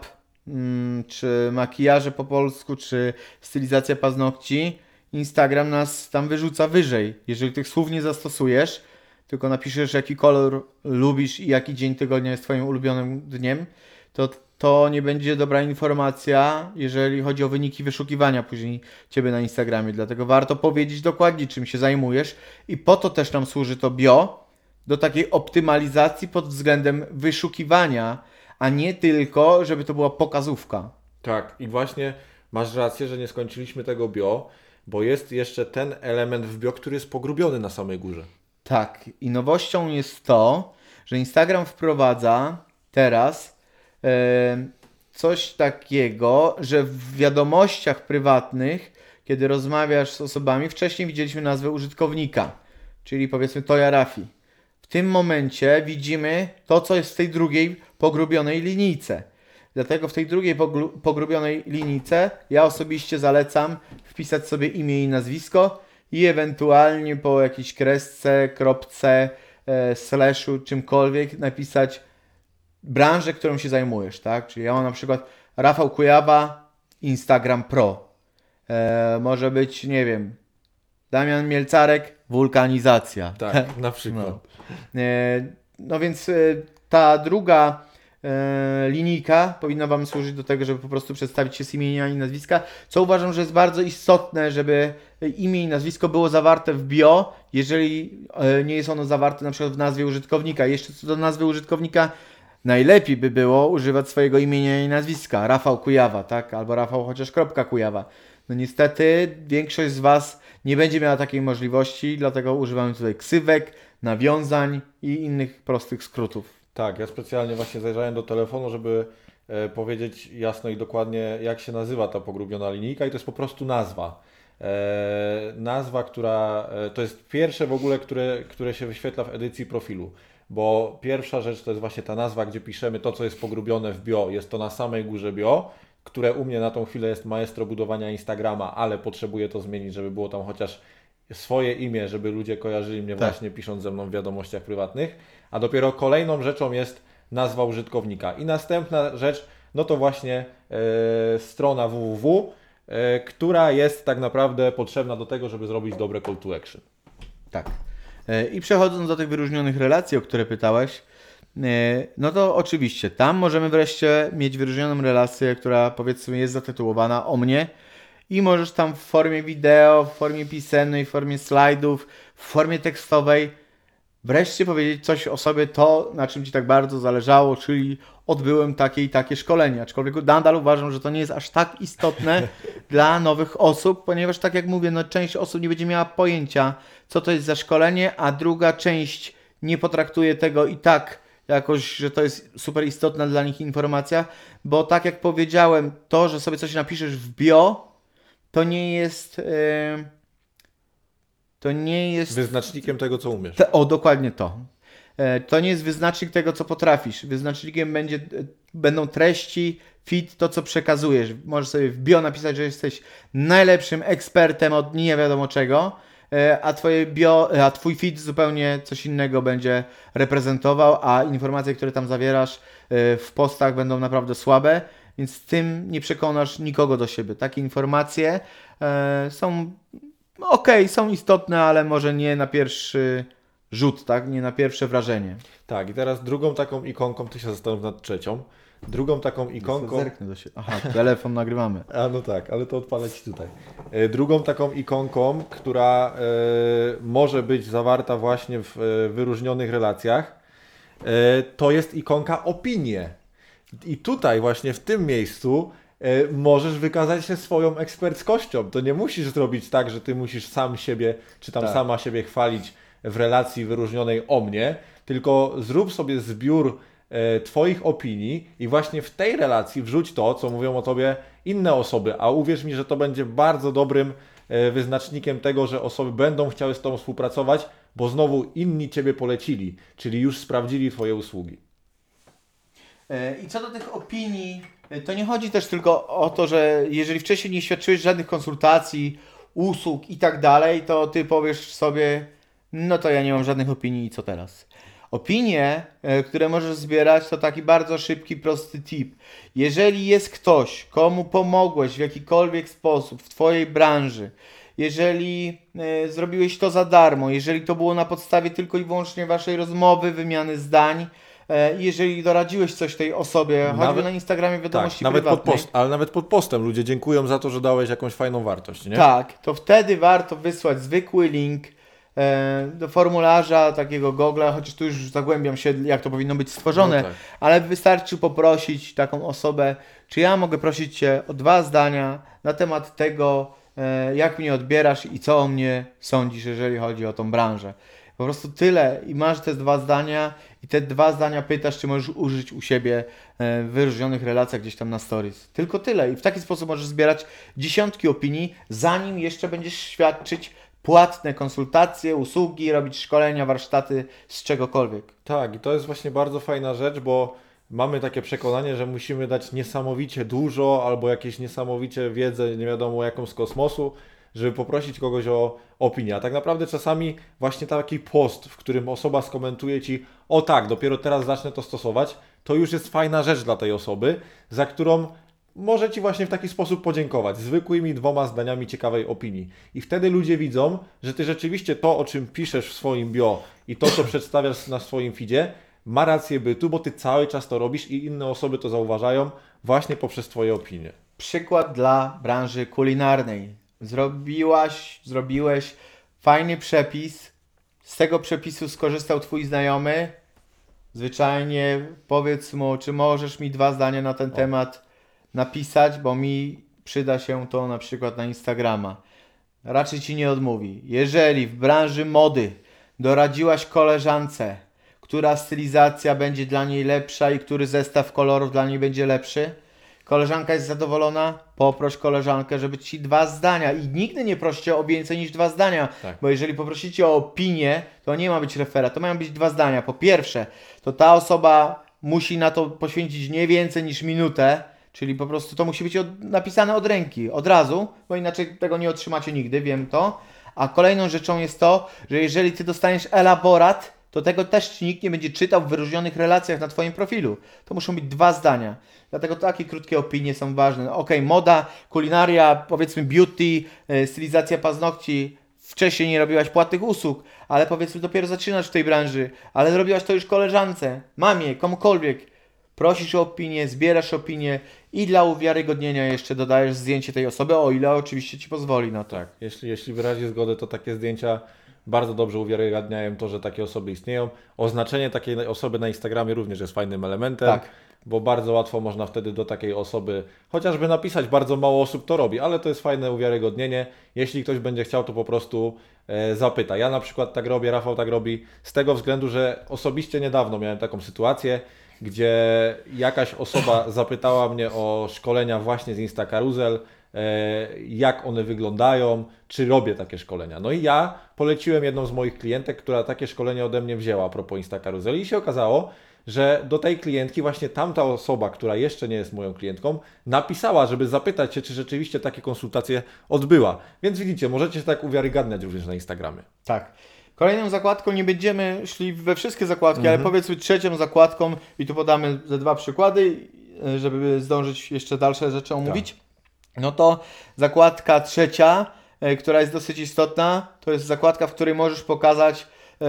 mm, czy makijaże po polsku, czy stylizacja paznokci, Instagram nas tam wyrzuca wyżej. Jeżeli tych słów nie zastosujesz, tylko napiszesz jaki kolor lubisz i jaki dzień tygodnia jest Twoim ulubionym dniem, to to nie będzie dobra informacja, jeżeli chodzi o wyniki wyszukiwania później Ciebie na Instagramie. Dlatego warto powiedzieć dokładnie, czym się zajmujesz i po to też nam służy to bio, do takiej optymalizacji pod względem wyszukiwania, a nie tylko, żeby to była pokazówka. Tak, i właśnie masz rację, że nie skończyliśmy tego bio, bo jest jeszcze ten element w bio, który jest pogrubiony na samej górze. Tak, i nowością jest to, że Instagram wprowadza teraz e, coś takiego, że w wiadomościach prywatnych, kiedy rozmawiasz z osobami, wcześniej widzieliśmy nazwę użytkownika, czyli powiedzmy Toja Rafi. W tym momencie widzimy to, co jest w tej drugiej pogrubionej linijce. Dlatego w tej drugiej pogru- pogrubionej linijce ja osobiście zalecam wpisać sobie imię i nazwisko i ewentualnie po jakiejś kresce, kropce, e, slashu, czymkolwiek napisać branżę, którą się zajmujesz, tak? Czyli ja mam na przykład Rafał Kujawa, Instagram Pro. E, może być, nie wiem, Damian Mielcarek, wulkanizacja. Tak, na przykład. E, No więc e, ta druga linijka powinna Wam służyć do tego, żeby po prostu przedstawić się z imienia i nazwiska, co uważam, że jest bardzo istotne, żeby imię i nazwisko było zawarte w bio, jeżeli e, nie jest ono zawarte na przykład w nazwie użytkownika. Jeszcze co do nazwy użytkownika, najlepiej by było używać swojego imienia i nazwiska. Rafał Kujawa, tak? Albo Rafał chociaż kropka Kujawa. No niestety większość z Was nie będzie miała takiej możliwości, dlatego używamy tutaj ksywek, nawiązań i innych prostych skrótów. Tak, ja specjalnie właśnie zajrzałem do telefonu, żeby e, powiedzieć jasno i dokładnie, jak się nazywa ta pogrubiona linijka, i to jest po prostu nazwa. E, nazwa, która e, to jest pierwsze w ogóle, które, które się wyświetla w edycji profilu. Bo pierwsza rzecz to jest właśnie ta nazwa, gdzie piszemy to, co jest pogrubione w bio. Jest to na samej górze bio, które u mnie na tą chwilę jest maestro budowania Instagrama, ale potrzebuję to zmienić, żeby było tam chociaż swoje imię, żeby ludzie kojarzyli mnie Tak. właśnie pisząc ze mną w wiadomościach prywatnych. A dopiero kolejną rzeczą jest nazwa użytkownika. I następna rzecz, no to właśnie e, strona www, e, która jest tak naprawdę potrzebna do tego, żeby zrobić dobre call to action. Tak. E, I przechodząc do tych wyróżnionych relacji, o które pytałeś, no to oczywiście tam możemy wreszcie mieć wyróżnioną relację, która powiedzmy jest zatytułowana o mnie i możesz tam w formie wideo, w formie pisemnej, w formie slajdów, w formie tekstowej wreszcie powiedzieć coś o sobie, to na czym Ci tak bardzo zależało, czyli odbyłem takie i takie szkolenie. Aczkolwiek nadal uważam, że to nie jest aż tak istotne dla nowych osób, ponieważ tak jak mówię, no część osób nie będzie miała pojęcia, co to jest za szkolenie, a druga część nie potraktuje tego i tak jakoś, że to jest super istotna dla nich informacja, bo tak jak powiedziałem, to, że sobie coś napiszesz w bio, to nie jest... Yy, to nie jest Wyznacznikiem tego, co umiesz. te, o, dokładnie to. E, To nie jest wyznacznik tego, co potrafisz. Wyznacznikiem będzie, e, będą treści, fit, to, co przekazujesz. Możesz sobie w bio napisać, że jesteś najlepszym ekspertem od nie wiadomo czego, e, a, twoje bio, a twój fit zupełnie coś innego będzie reprezentował, a informacje, które tam zawierasz w postach będą naprawdę słabe, więc tym nie przekonasz nikogo do siebie. Takie informacje e, są okej, są istotne, ale może nie na pierwszy rzut, tak? Nie na pierwsze wrażenie. Tak, i teraz drugą taką ikonką, ty się zastanów nad trzecią. Drugą taką ikonką. Zerknę do siebie. Aha, telefon nagrywamy. A no tak, ale to odpalę Ci tutaj. E, Drugą taką ikonką, która e, może być zawarta właśnie w e, wyróżnionych relacjach, to jest ikonka opinie. I tutaj właśnie w tym miejscu e, możesz wykazać się swoją eksperckością. To nie musisz zrobić tak, że Ty musisz sam siebie, czy tam Tak. sama siebie chwalić w relacji wyróżnionej o mnie, tylko zrób sobie zbiór e, Twoich opinii i właśnie w tej relacji wrzuć to, co mówią o Tobie inne osoby, a uwierz mi, że to będzie bardzo dobrym e, wyznacznikiem tego, że osoby będą chciały z Tobą współpracować, bo znowu inni Ciebie polecili, czyli już sprawdzili Twoje usługi. E, I co do tych opinii, e, to nie chodzi też tylko o to, że jeżeli wcześniej nie świadczyłeś żadnych konsultacji, usług i tak dalej, to ty powiesz sobie, no to ja nie mam żadnych opinii i co teraz? Opinie, e, które możesz zbierać, to taki bardzo szybki, prosty tip. Jeżeli jest ktoś, komu pomogłeś w jakikolwiek sposób w Twojej branży, jeżeli zrobiłeś to za darmo, jeżeli to było na podstawie tylko i wyłącznie Waszej rozmowy, wymiany zdań, jeżeli doradziłeś coś tej osobie, choćby Nawet- na Instagramie wiadomości Tak, nawet pod prywatnej, post, ale nawet pod postem ludzie dziękują za to, że dałeś jakąś fajną wartość, nie? tak, to wtedy warto wysłać zwykły link e, do formularza takiego Google, chociaż tu już zagłębiam się, jak to powinno być stworzone, No tak. ale wystarczy poprosić taką osobę, czy ja mogę prosić Cię o dwa zdania na temat tego, e, jak mnie odbierasz i co o mnie sądzisz, jeżeli chodzi o tą branżę. Po prostu tyle i masz te dwa zdania te dwa zdania pytasz, czy możesz użyć u siebie e, w wyróżnionych relacjach gdzieś tam na stories. Tylko tyle i w taki sposób możesz zbierać dziesiątki opinii, zanim jeszcze będziesz świadczyć płatne konsultacje, usługi, robić szkolenia, warsztaty z czegokolwiek. Tak, i to jest właśnie bardzo fajna rzecz, bo mamy takie przekonanie, że musimy dać niesamowicie dużo albo jakieś niesamowicie wiedzę, nie wiadomo jaką z kosmosu, żeby poprosić kogoś o opinię. A tak naprawdę czasami właśnie taki post, w którym osoba skomentuje ci, o tak, dopiero teraz zacznę to stosować, to już jest fajna rzecz dla tej osoby, za którą może Ci właśnie w taki sposób podziękować, zwykłymi dwoma zdaniami ciekawej opinii. I wtedy ludzie widzą, że Ty rzeczywiście to, o czym piszesz w swoim bio i to, co przedstawiasz na swoim feedzie, ma rację bytu, bo Ty cały czas to robisz i inne osoby to zauważają właśnie poprzez Twoje opinie. Przykład dla branży kulinarnej. Zrobiłaś, zrobiłeś fajny przepis. Z tego przepisu skorzystał Twój znajomy. Zwyczajnie powiedz mu, czy możesz mi dwa zdania na ten temat napisać, bo mi przyda się to na przykład na Instagrama. Raczej Ci nie odmówi. Jeżeli w branży mody doradziłaś koleżance, która stylizacja będzie dla niej lepsza i który zestaw kolorów dla niej będzie lepszy, koleżanka jest zadowolona, poproś koleżankę, żeby ci dwa zdania i nigdy nie proście o więcej niż dwa zdania, Tak. bo jeżeli poprosicie o opinię, to nie ma być referat, to mają być dwa zdania. Po pierwsze, to ta osoba musi na to poświęcić nie więcej niż minutę, czyli po prostu to musi być od, napisane od ręki, od razu, bo inaczej tego nie otrzymacie nigdy, wiem to. A kolejną rzeczą jest to, że jeżeli ty dostaniesz elaborat, to tego też ci nikt nie będzie czytał w wyróżnionych relacjach na Twoim profilu. To muszą być dwa zdania. Dlatego takie krótkie opinie są ważne. Ok, moda, kulinaria, powiedzmy beauty, e, stylizacja paznokci. Wcześniej nie robiłaś płatnych usług, ale powiedzmy dopiero zaczynasz w tej branży, ale zrobiłaś to już koleżance, mamie, komukolwiek. Prosisz o opinię, zbierasz opinię i dla uwiarygodnienia jeszcze dodajesz zdjęcie tej osoby, o ile oczywiście Ci pozwoli na to. Tak, jeśli, jeśli wyrazi zgodę, to takie zdjęcia bardzo dobrze uwiarygadniają to, że takie osoby istnieją. Oznaczenie takiej osoby na Instagramie również jest fajnym elementem, Tak. bo bardzo łatwo można wtedy do takiej osoby chociażby napisać, bardzo mało osób to robi, ale to jest fajne uwiarygodnienie. Jeśli ktoś będzie chciał, to po prostu e, zapyta. Ja na przykład tak robię, Rafał tak robi, z tego względu, że osobiście niedawno miałem taką sytuację, gdzie jakaś osoba zapytała mnie o szkolenia właśnie z Instacaruzel, e, jak one wyglądają, czy robię takie szkolenia. No i ja poleciłem jedną z moich klientek, która takie szkolenie ode mnie wzięła a propos Instacaruzel i się okazało, że do tej klientki właśnie tamta osoba, która jeszcze nie jest moją klientką, napisała, żeby zapytać się, czy rzeczywiście takie konsultacje odbyła. Więc widzicie, możecie się tak uwiarygadniać również na Instagramie. Tak. Kolejną zakładką nie będziemy szli we wszystkie zakładki, ale powiedzmy trzecią zakładką i tu podamy ze dwa przykłady, e, żeby zdążyć jeszcze dalsze rzeczy omówić. No to zakładka trzecia, e, która jest dosyć istotna, to jest zakładka, w której możesz pokazać e,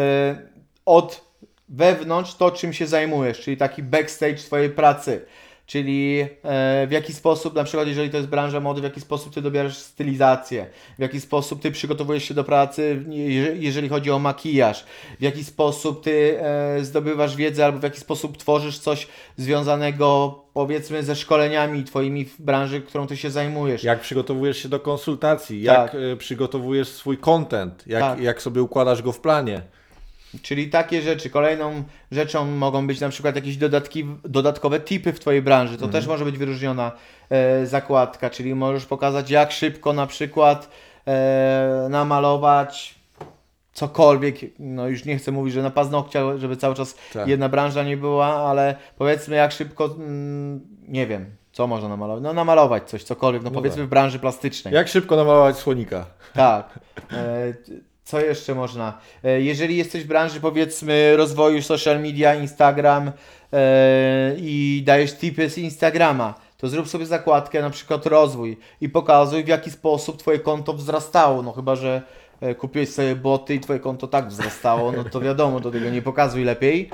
od wewnątrz to, czym się zajmujesz, czyli taki backstage Twojej pracy. Czyli e, w jaki sposób, na przykład jeżeli to jest branża mody, w jaki sposób Ty dobierasz stylizację, w jaki sposób Ty przygotowujesz się do pracy, je- jeżeli chodzi o makijaż, w jaki sposób Ty e, zdobywasz wiedzę albo w jaki sposób tworzysz coś związanego powiedzmy ze szkoleniami Twoimi w branży, którą Ty się zajmujesz. Jak przygotowujesz się do konsultacji, Tak. jak y, przygotowujesz swój content, jak, Tak. jak sobie układasz go w planie. Czyli takie rzeczy. Kolejną rzeczą mogą być na przykład jakieś dodatki, dodatkowe tipy w Twojej branży. To też może być wyróżniona e, zakładka, czyli możesz pokazać jak szybko na przykład e, namalować cokolwiek, no już nie chcę mówić, że na paznokcia, żeby cały czas Tak. jedna branża nie była, ale powiedzmy jak szybko, mm, nie wiem, co można namalować, no namalować coś, cokolwiek, no, No powiedzmy tak. w branży plastycznej. Jak szybko namalować słonika? Tak. E, Co jeszcze można? E, Jeżeli jesteś w branży, powiedzmy, rozwoju social media, Instagram e, i dajesz tipy z Instagrama, to zrób sobie zakładkę, na przykład rozwój i pokazuj, w jaki sposób Twoje konto wzrastało. No chyba, że e, kupiłeś sobie boty i Twoje konto tak wzrastało, no to wiadomo, to tego nie pokazuj lepiej.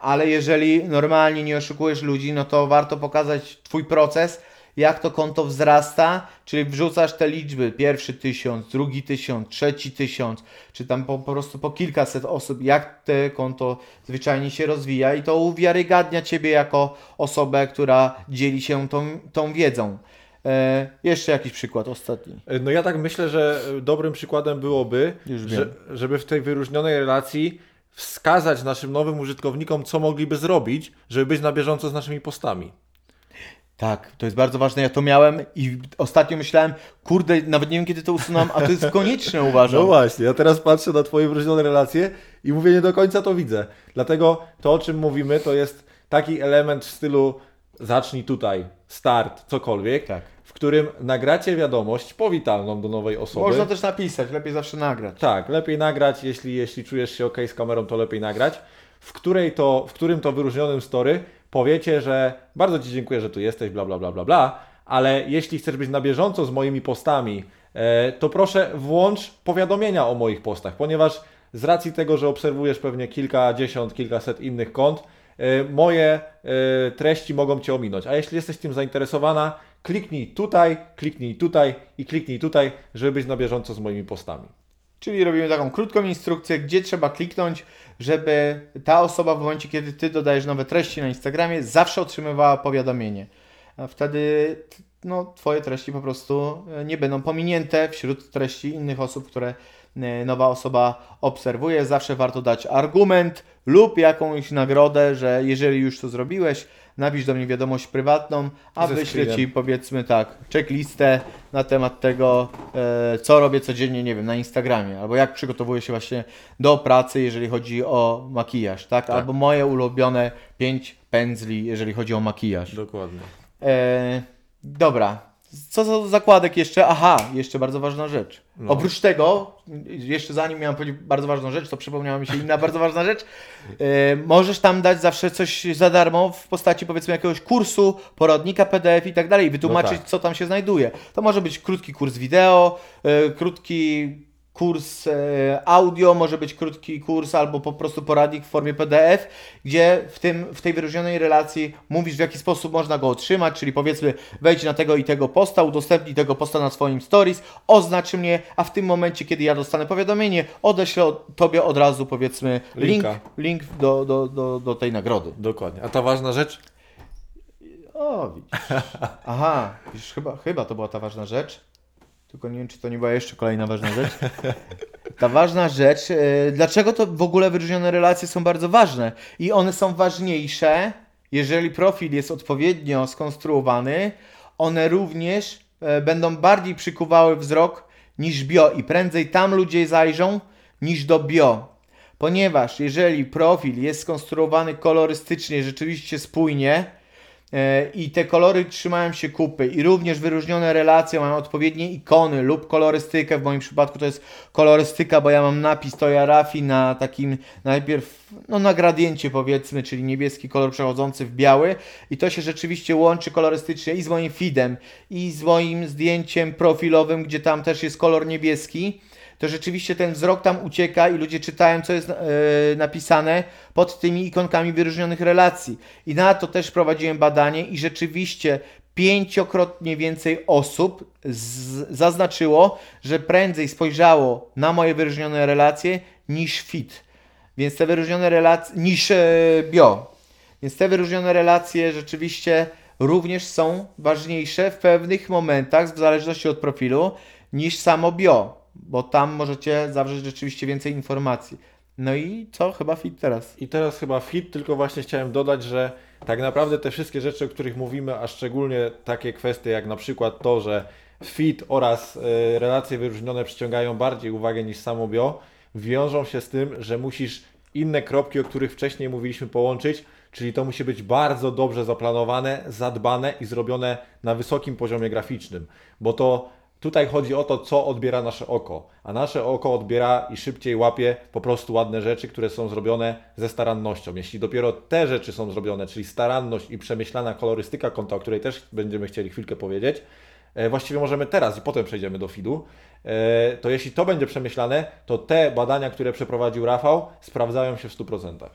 Ale jeżeli normalnie nie oszukujesz ludzi, no to warto pokazać Twój proces, jak to konto wzrasta, czyli wrzucasz te liczby, pierwszy tysiąc, drugi tysiąc, trzeci tysiąc, czy tam po, po prostu po kilkaset osób, jak te konto zwyczajnie się rozwija i to uwiarygadnia Ciebie jako osobę, która dzieli się tą, tą wiedzą. E, jeszcze jakiś przykład, ostatni. No ja tak myślę, że dobrym przykładem byłoby, że, żeby w tej wyróżnionej relacji wskazać naszym nowym użytkownikom, co mogliby zrobić, żeby być na bieżąco z naszymi postami. Tak, to jest bardzo ważne. Ja to miałem i ostatnio myślałem, kurde, nawet nie wiem kiedy to usunąłem, a to jest konieczne uważam. No właśnie, ja teraz patrzę na Twoje wyróżnione relacje i mówię, nie do końca to widzę. Dlatego to, o czym mówimy, to jest taki element w stylu zacznij tutaj, start, cokolwiek, Tak. w którym nagracie wiadomość powitalną do nowej osoby. Można też napisać, lepiej zawsze nagrać. Tak, lepiej nagrać, jeśli, jeśli czujesz się ok z kamerą, to lepiej nagrać. W, której to, w którym to wyróżnionym story powiecie, że bardzo Ci dziękuję, że tu jesteś, bla, bla, bla, bla, bla, ale jeśli chcesz być na bieżąco z moimi postami, e, to proszę włącz powiadomienia o moich postach, ponieważ z racji tego, że obserwujesz pewnie kilkadziesiąt, kilkaset innych kont, e, moje e, treści mogą Cię ominąć. A jeśli jesteś tym zainteresowana, kliknij tutaj, kliknij tutaj i kliknij tutaj, żeby być na bieżąco z moimi postami. Czyli robimy taką krótką instrukcję, gdzie trzeba kliknąć, żeby ta osoba w momencie, kiedy Ty dodajesz nowe treści na Instagramie, zawsze otrzymywała powiadomienie. Wtedy no, Twoje treści po prostu e, nie będą pominięte wśród treści innych osób, które e, nowa osoba obserwuje. Zawsze warto dać argument lub jakąś nagrodę, że jeżeli już to zrobiłeś, napisz do mnie wiadomość prywatną, a wyślę. Ci powiedzmy tak, checklistę na temat tego, e, co robię codziennie, nie wiem, na Instagramie, albo jak przygotowuję się właśnie do pracy, jeżeli chodzi o makijaż, tak? Albo moje ulubione pięć pędzli, jeżeli chodzi o makijaż. Dokładnie. E, dobra. Co za zakładek jeszcze? Aha, jeszcze bardzo ważna rzecz. No. Oprócz tego, jeszcze zanim miałem powiedzieć bardzo ważną rzecz, to przypomniała mi się inna bardzo ważna rzecz. E, możesz tam dać zawsze coś za darmo w postaci powiedzmy jakiegoś kursu, poradnika PDF i tak dalej, i wytłumaczyć, No tak. co tam się znajduje. To może być krótki kurs wideo, e, krótki kurs e, audio, może być krótki kurs albo po prostu poradnik w formie PDF, gdzie w, tym, w tej wyróżnionej relacji mówisz w jaki sposób można go otrzymać, czyli powiedzmy wejdź na tego i tego posta, udostępnij tego posta na swoim stories, oznacz mnie, a w tym momencie, kiedy ja dostanę powiadomienie, odeślę od- Tobie od razu powiedzmy link, Linka. link do, do, do, do tej nagrody. Dokładnie. A ta ważna rzecz? O, widzisz. Aha, widzisz, chyba, chyba to była ta ważna rzecz. Tylko nie wiem, czy to nie była jeszcze kolejna ważna rzecz. Ta ważna rzecz, e, dlaczego to w ogóle wyróżnione relacje są bardzo ważne? I one są ważniejsze, jeżeli profil jest odpowiednio skonstruowany, one również e, będą bardziej przykuwały wzrok niż bio i prędzej tam ludzie zajrzą niż do bio. Ponieważ jeżeli profil jest skonstruowany kolorystycznie, rzeczywiście spójnie, i te kolory trzymają się kupy i również wyróżnione relacje mają odpowiednie ikony lub kolorystykę, w moim przypadku to jest kolorystyka, bo ja mam napis Toya Rafi na takim najpierw, no na gradiencie powiedzmy, czyli niebieski kolor przechodzący w biały. I to się rzeczywiście łączy kolorystycznie i z moim feedem i z moim zdjęciem profilowym, gdzie tam też jest kolor niebieski to rzeczywiście ten wzrok tam ucieka i ludzie czytają, co jest e, napisane pod tymi ikonkami wyróżnionych relacji. I na to też prowadziłem badanie i rzeczywiście pięciokrotnie więcej osób zaznaczyło, że prędzej spojrzało na moje wyróżnione relacje niż fit. Więc te wyróżnione relacje, niż e, bio. Więc te wyróżnione relacje rzeczywiście również są ważniejsze w pewnych momentach, w zależności od profilu, niż samo bio, bo tam możecie zawrzeć rzeczywiście więcej informacji. No i co? Chyba fit teraz. I teraz chyba fit, tylko właśnie chciałem dodać, że tak naprawdę te wszystkie rzeczy, o których mówimy, a szczególnie takie kwestie jak na przykład to, że fit oraz e, relacje wyróżnione przyciągają bardziej uwagę niż samo bio, wiążą się z tym, że musisz inne kropki, o których wcześniej mówiliśmy, połączyć, czyli to musi być bardzo dobrze zaplanowane, zadbane i zrobione na wysokim poziomie graficznym, bo to tutaj chodzi o to, co odbiera nasze oko, a nasze oko odbiera i szybciej łapie po prostu ładne rzeczy, które są zrobione ze starannością. Jeśli dopiero te rzeczy są zrobione, czyli staranność i przemyślana kolorystyka konta, o której też będziemy chcieli chwilkę powiedzieć, e, właściwie możemy teraz i potem przejdziemy do feedu, e, to jeśli to będzie przemyślane, to te badania, które przeprowadził Rafał, sprawdzają się w 100%.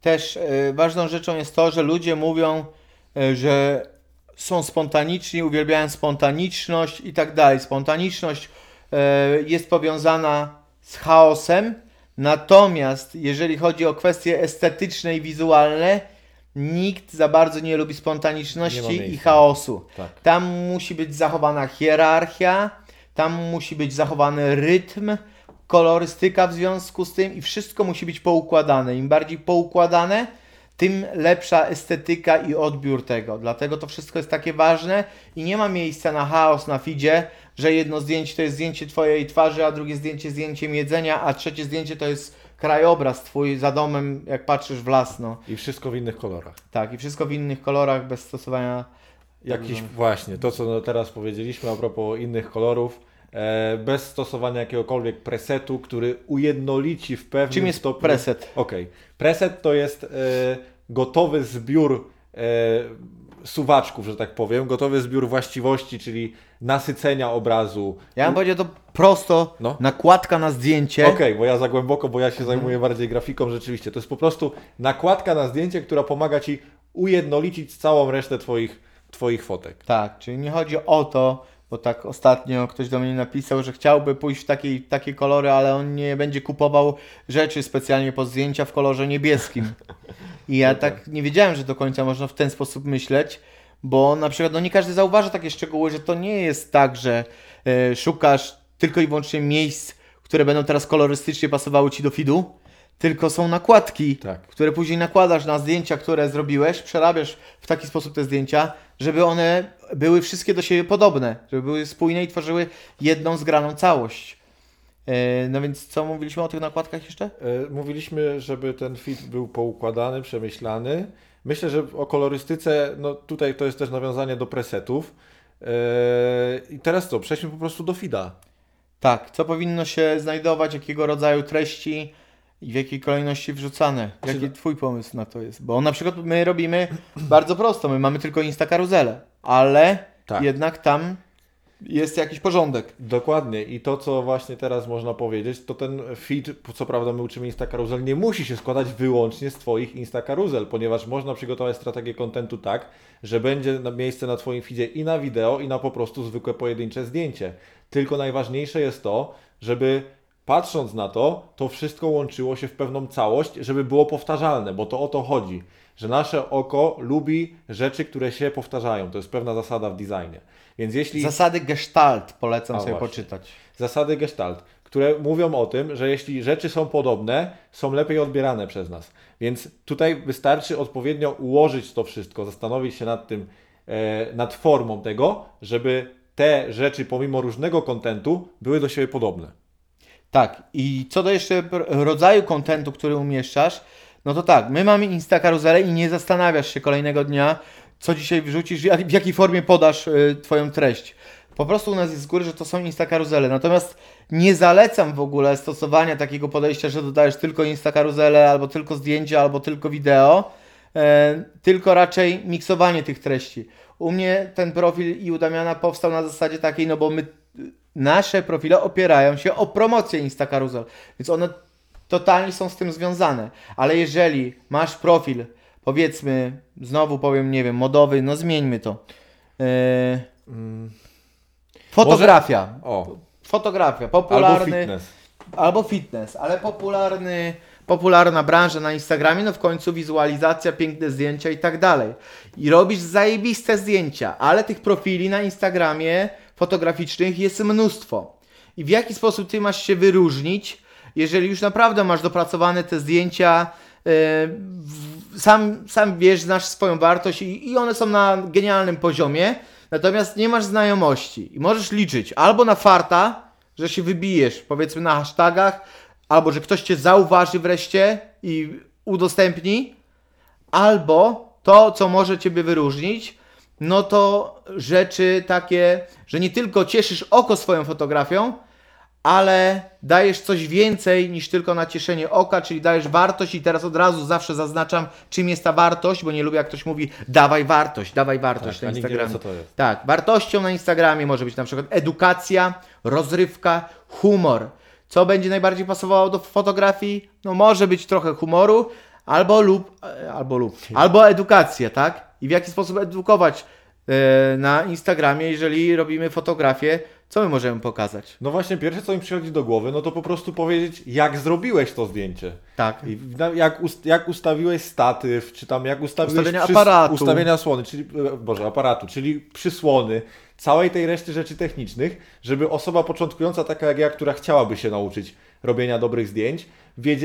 Też e, ważną rzeczą jest to, że ludzie mówią, że są spontaniczni, uwielbiają spontaniczność i tak dalej. Spontaniczność e, jest powiązana z chaosem, natomiast jeżeli chodzi o kwestie estetyczne i wizualne, nikt za bardzo nie lubi Nie spontaniczności i miejsca. chaosu. Tak. Tam musi być zachowana hierarchia, tam musi być zachowany rytm, kolorystyka w związku z tym i wszystko musi być poukładane. Im bardziej poukładane, tym lepsza estetyka i odbiór tego. Dlatego to wszystko jest takie ważne i nie ma miejsca na chaos na feedzie, że jedno zdjęcie to jest zdjęcie twojej twarzy, a drugie zdjęcie zdjęciem jedzenia, a trzecie zdjęcie to jest krajobraz twój za domem, jak patrzysz w las, no. I wszystko w innych kolorach. Tak, i wszystko w innych kolorach, bez stosowania Jakiś Dobrze. właśnie, to co teraz powiedzieliśmy a propos innych kolorów, e, bez stosowania jakiegokolwiek presetu, który ujednolici w pewnym Czym jest stopniu... preset? Okej. Preset to jest e, gotowy zbiór e, suwaczków, że tak powiem, gotowy zbiór właściwości, czyli nasycenia obrazu. Ja bym powiedział to prosto, No. nakładka na zdjęcie. Okej, bo ja za głęboko, bo ja się zajmuję bardziej grafiką rzeczywiście. To jest po prostu nakładka na zdjęcie, która pomaga Ci ujednolicić całą resztę Twoich, twoich fotek. Tak, czyli nie chodzi o to, bo tak ostatnio ktoś do mnie napisał, że chciałby pójść w takie, takie kolory, ale on nie będzie kupował rzeczy specjalnie pod zdjęcia w kolorze niebieskim. I ja tak nie wiedziałem, że do końca można w ten sposób myśleć, bo na przykład no nie każdy zauważa takie szczegóły, że to nie jest tak, że e, szukasz tylko i wyłącznie miejsc, które będą teraz kolorystycznie pasowały Ci do feedu, tylko są nakładki, Tak. które później nakładasz na zdjęcia, które zrobiłeś, przerabiasz w taki sposób te zdjęcia, żeby one były wszystkie do siebie podobne, żeby były spójne i tworzyły jedną zgraną całość. E, No więc co mówiliśmy o tych nakładkach jeszcze? E, Mówiliśmy, żeby ten fit był poukładany, przemyślany. Myślę, że o kolorystyce, no tutaj to jest też nawiązanie do presetów. E, I teraz co? Przejdźmy po prostu do fida. Tak, co powinno się znajdować, jakiego rodzaju treści i w jakiej kolejności wrzucane? Czy- Jaki twój pomysł na to jest? Bo na przykład my robimy bardzo prosto, my mamy tylko Insta karuzelę, ale Tak. jednak tam jest jakiś porządek. Dokładnie. I to, co właśnie teraz można powiedzieć, to ten feed, co prawda my uczymy Insta Carousel, nie musi się składać wyłącznie z Twoich Insta Carousel, ponieważ można przygotować strategię kontentu tak, że będzie miejsce na Twoim feedzie i na wideo, i na po prostu zwykłe pojedyncze zdjęcie. Tylko najważniejsze jest to, żeby patrząc na to, to wszystko łączyło się w pewną całość, żeby było powtarzalne, bo to o to chodzi, że nasze oko lubi rzeczy, które się powtarzają. To jest pewna zasada w designie. Więc jeśli Zasady gestalt polecam A, sobie właśnie. poczytać. zasady gestalt, które mówią o tym, że jeśli rzeczy są podobne, są lepiej odbierane przez nas. Więc tutaj wystarczy odpowiednio ułożyć to wszystko, zastanowić się nad tym, e, nad formą tego, żeby te rzeczy pomimo różnego kontentu były do siebie podobne. Tak, i co do jeszcze rodzaju kontentu, który umieszczasz, no to tak, my mamy Insta karuzelę i nie zastanawiasz się kolejnego dnia, co dzisiaj wrzucisz, w jakiej formie podasz y, Twoją treść. Po prostu u nas jest z góry, że to są Insta karuzele. Natomiast nie zalecam w ogóle stosowania takiego podejścia, że dodajesz tylko Insta karuzelę, albo tylko zdjęcia, albo tylko wideo, e, tylko raczej miksowanie tych treści. U mnie ten profil i u Damiana powstał na zasadzie takiej, no bo my nasze profile opierają się o promocję Insta Carousel, więc one totalnie są z tym związane. Ale jeżeli masz profil, powiedzmy, znowu powiem, nie wiem, modowy, no zmieńmy to. Yy, fotografia. O, Fotografia, albo popularny. fitness. Albo fitness, ale popularny, popularna branża na Instagramie, no w końcu wizualizacja, piękne zdjęcia i tak dalej. I robisz zajebiste zdjęcia, ale tych profili na Instagramie fotograficznych jest mnóstwo. I w jaki sposób ty masz się wyróżnić, jeżeli już naprawdę masz dopracowane te zdjęcia, w- sam, sam wiesz, znasz swoją wartość i, i one są na genialnym poziomie, natomiast nie masz znajomości i możesz liczyć albo na farta, że się wybijesz, powiedzmy na hashtagach, albo że ktoś cię zauważy wreszcie i udostępni, albo to, co może ciebie wyróżnić, no to rzeczy takie, że nie tylko cieszysz oko swoją fotografią, ale dajesz coś więcej niż tylko na cieszenie oka, czyli dajesz wartość i teraz od razu zawsze zaznaczam, czym jest ta wartość, bo nie lubię jak ktoś mówi, dawaj wartość, dawaj wartość Tak, na Instagramie. co to jest. Tak, wartością na Instagramie może być na przykład edukacja, rozrywka, humor. Co będzie najbardziej pasowało do fotografii? No może być trochę humoru, albo lub, e, albo lub, albo edukacja, tak? I w jaki sposób edukować e, na Instagramie, jeżeli robimy fotografię, co my możemy pokazać? No właśnie, pierwsze co mi przychodzi do głowy, no to po prostu powiedzieć, jak zrobiłeś to zdjęcie. Tak. I jak, ust, jak ustawiłeś statyw, czy tam jak ustawiłeś Ustawienia aparatu. ustawienia słony, czyli, e, boże, aparatu, czyli przysłony, całej tej reszty rzeczy technicznych, żeby osoba początkująca, taka jak ja, która chciałaby się nauczyć robienia dobrych zdjęć,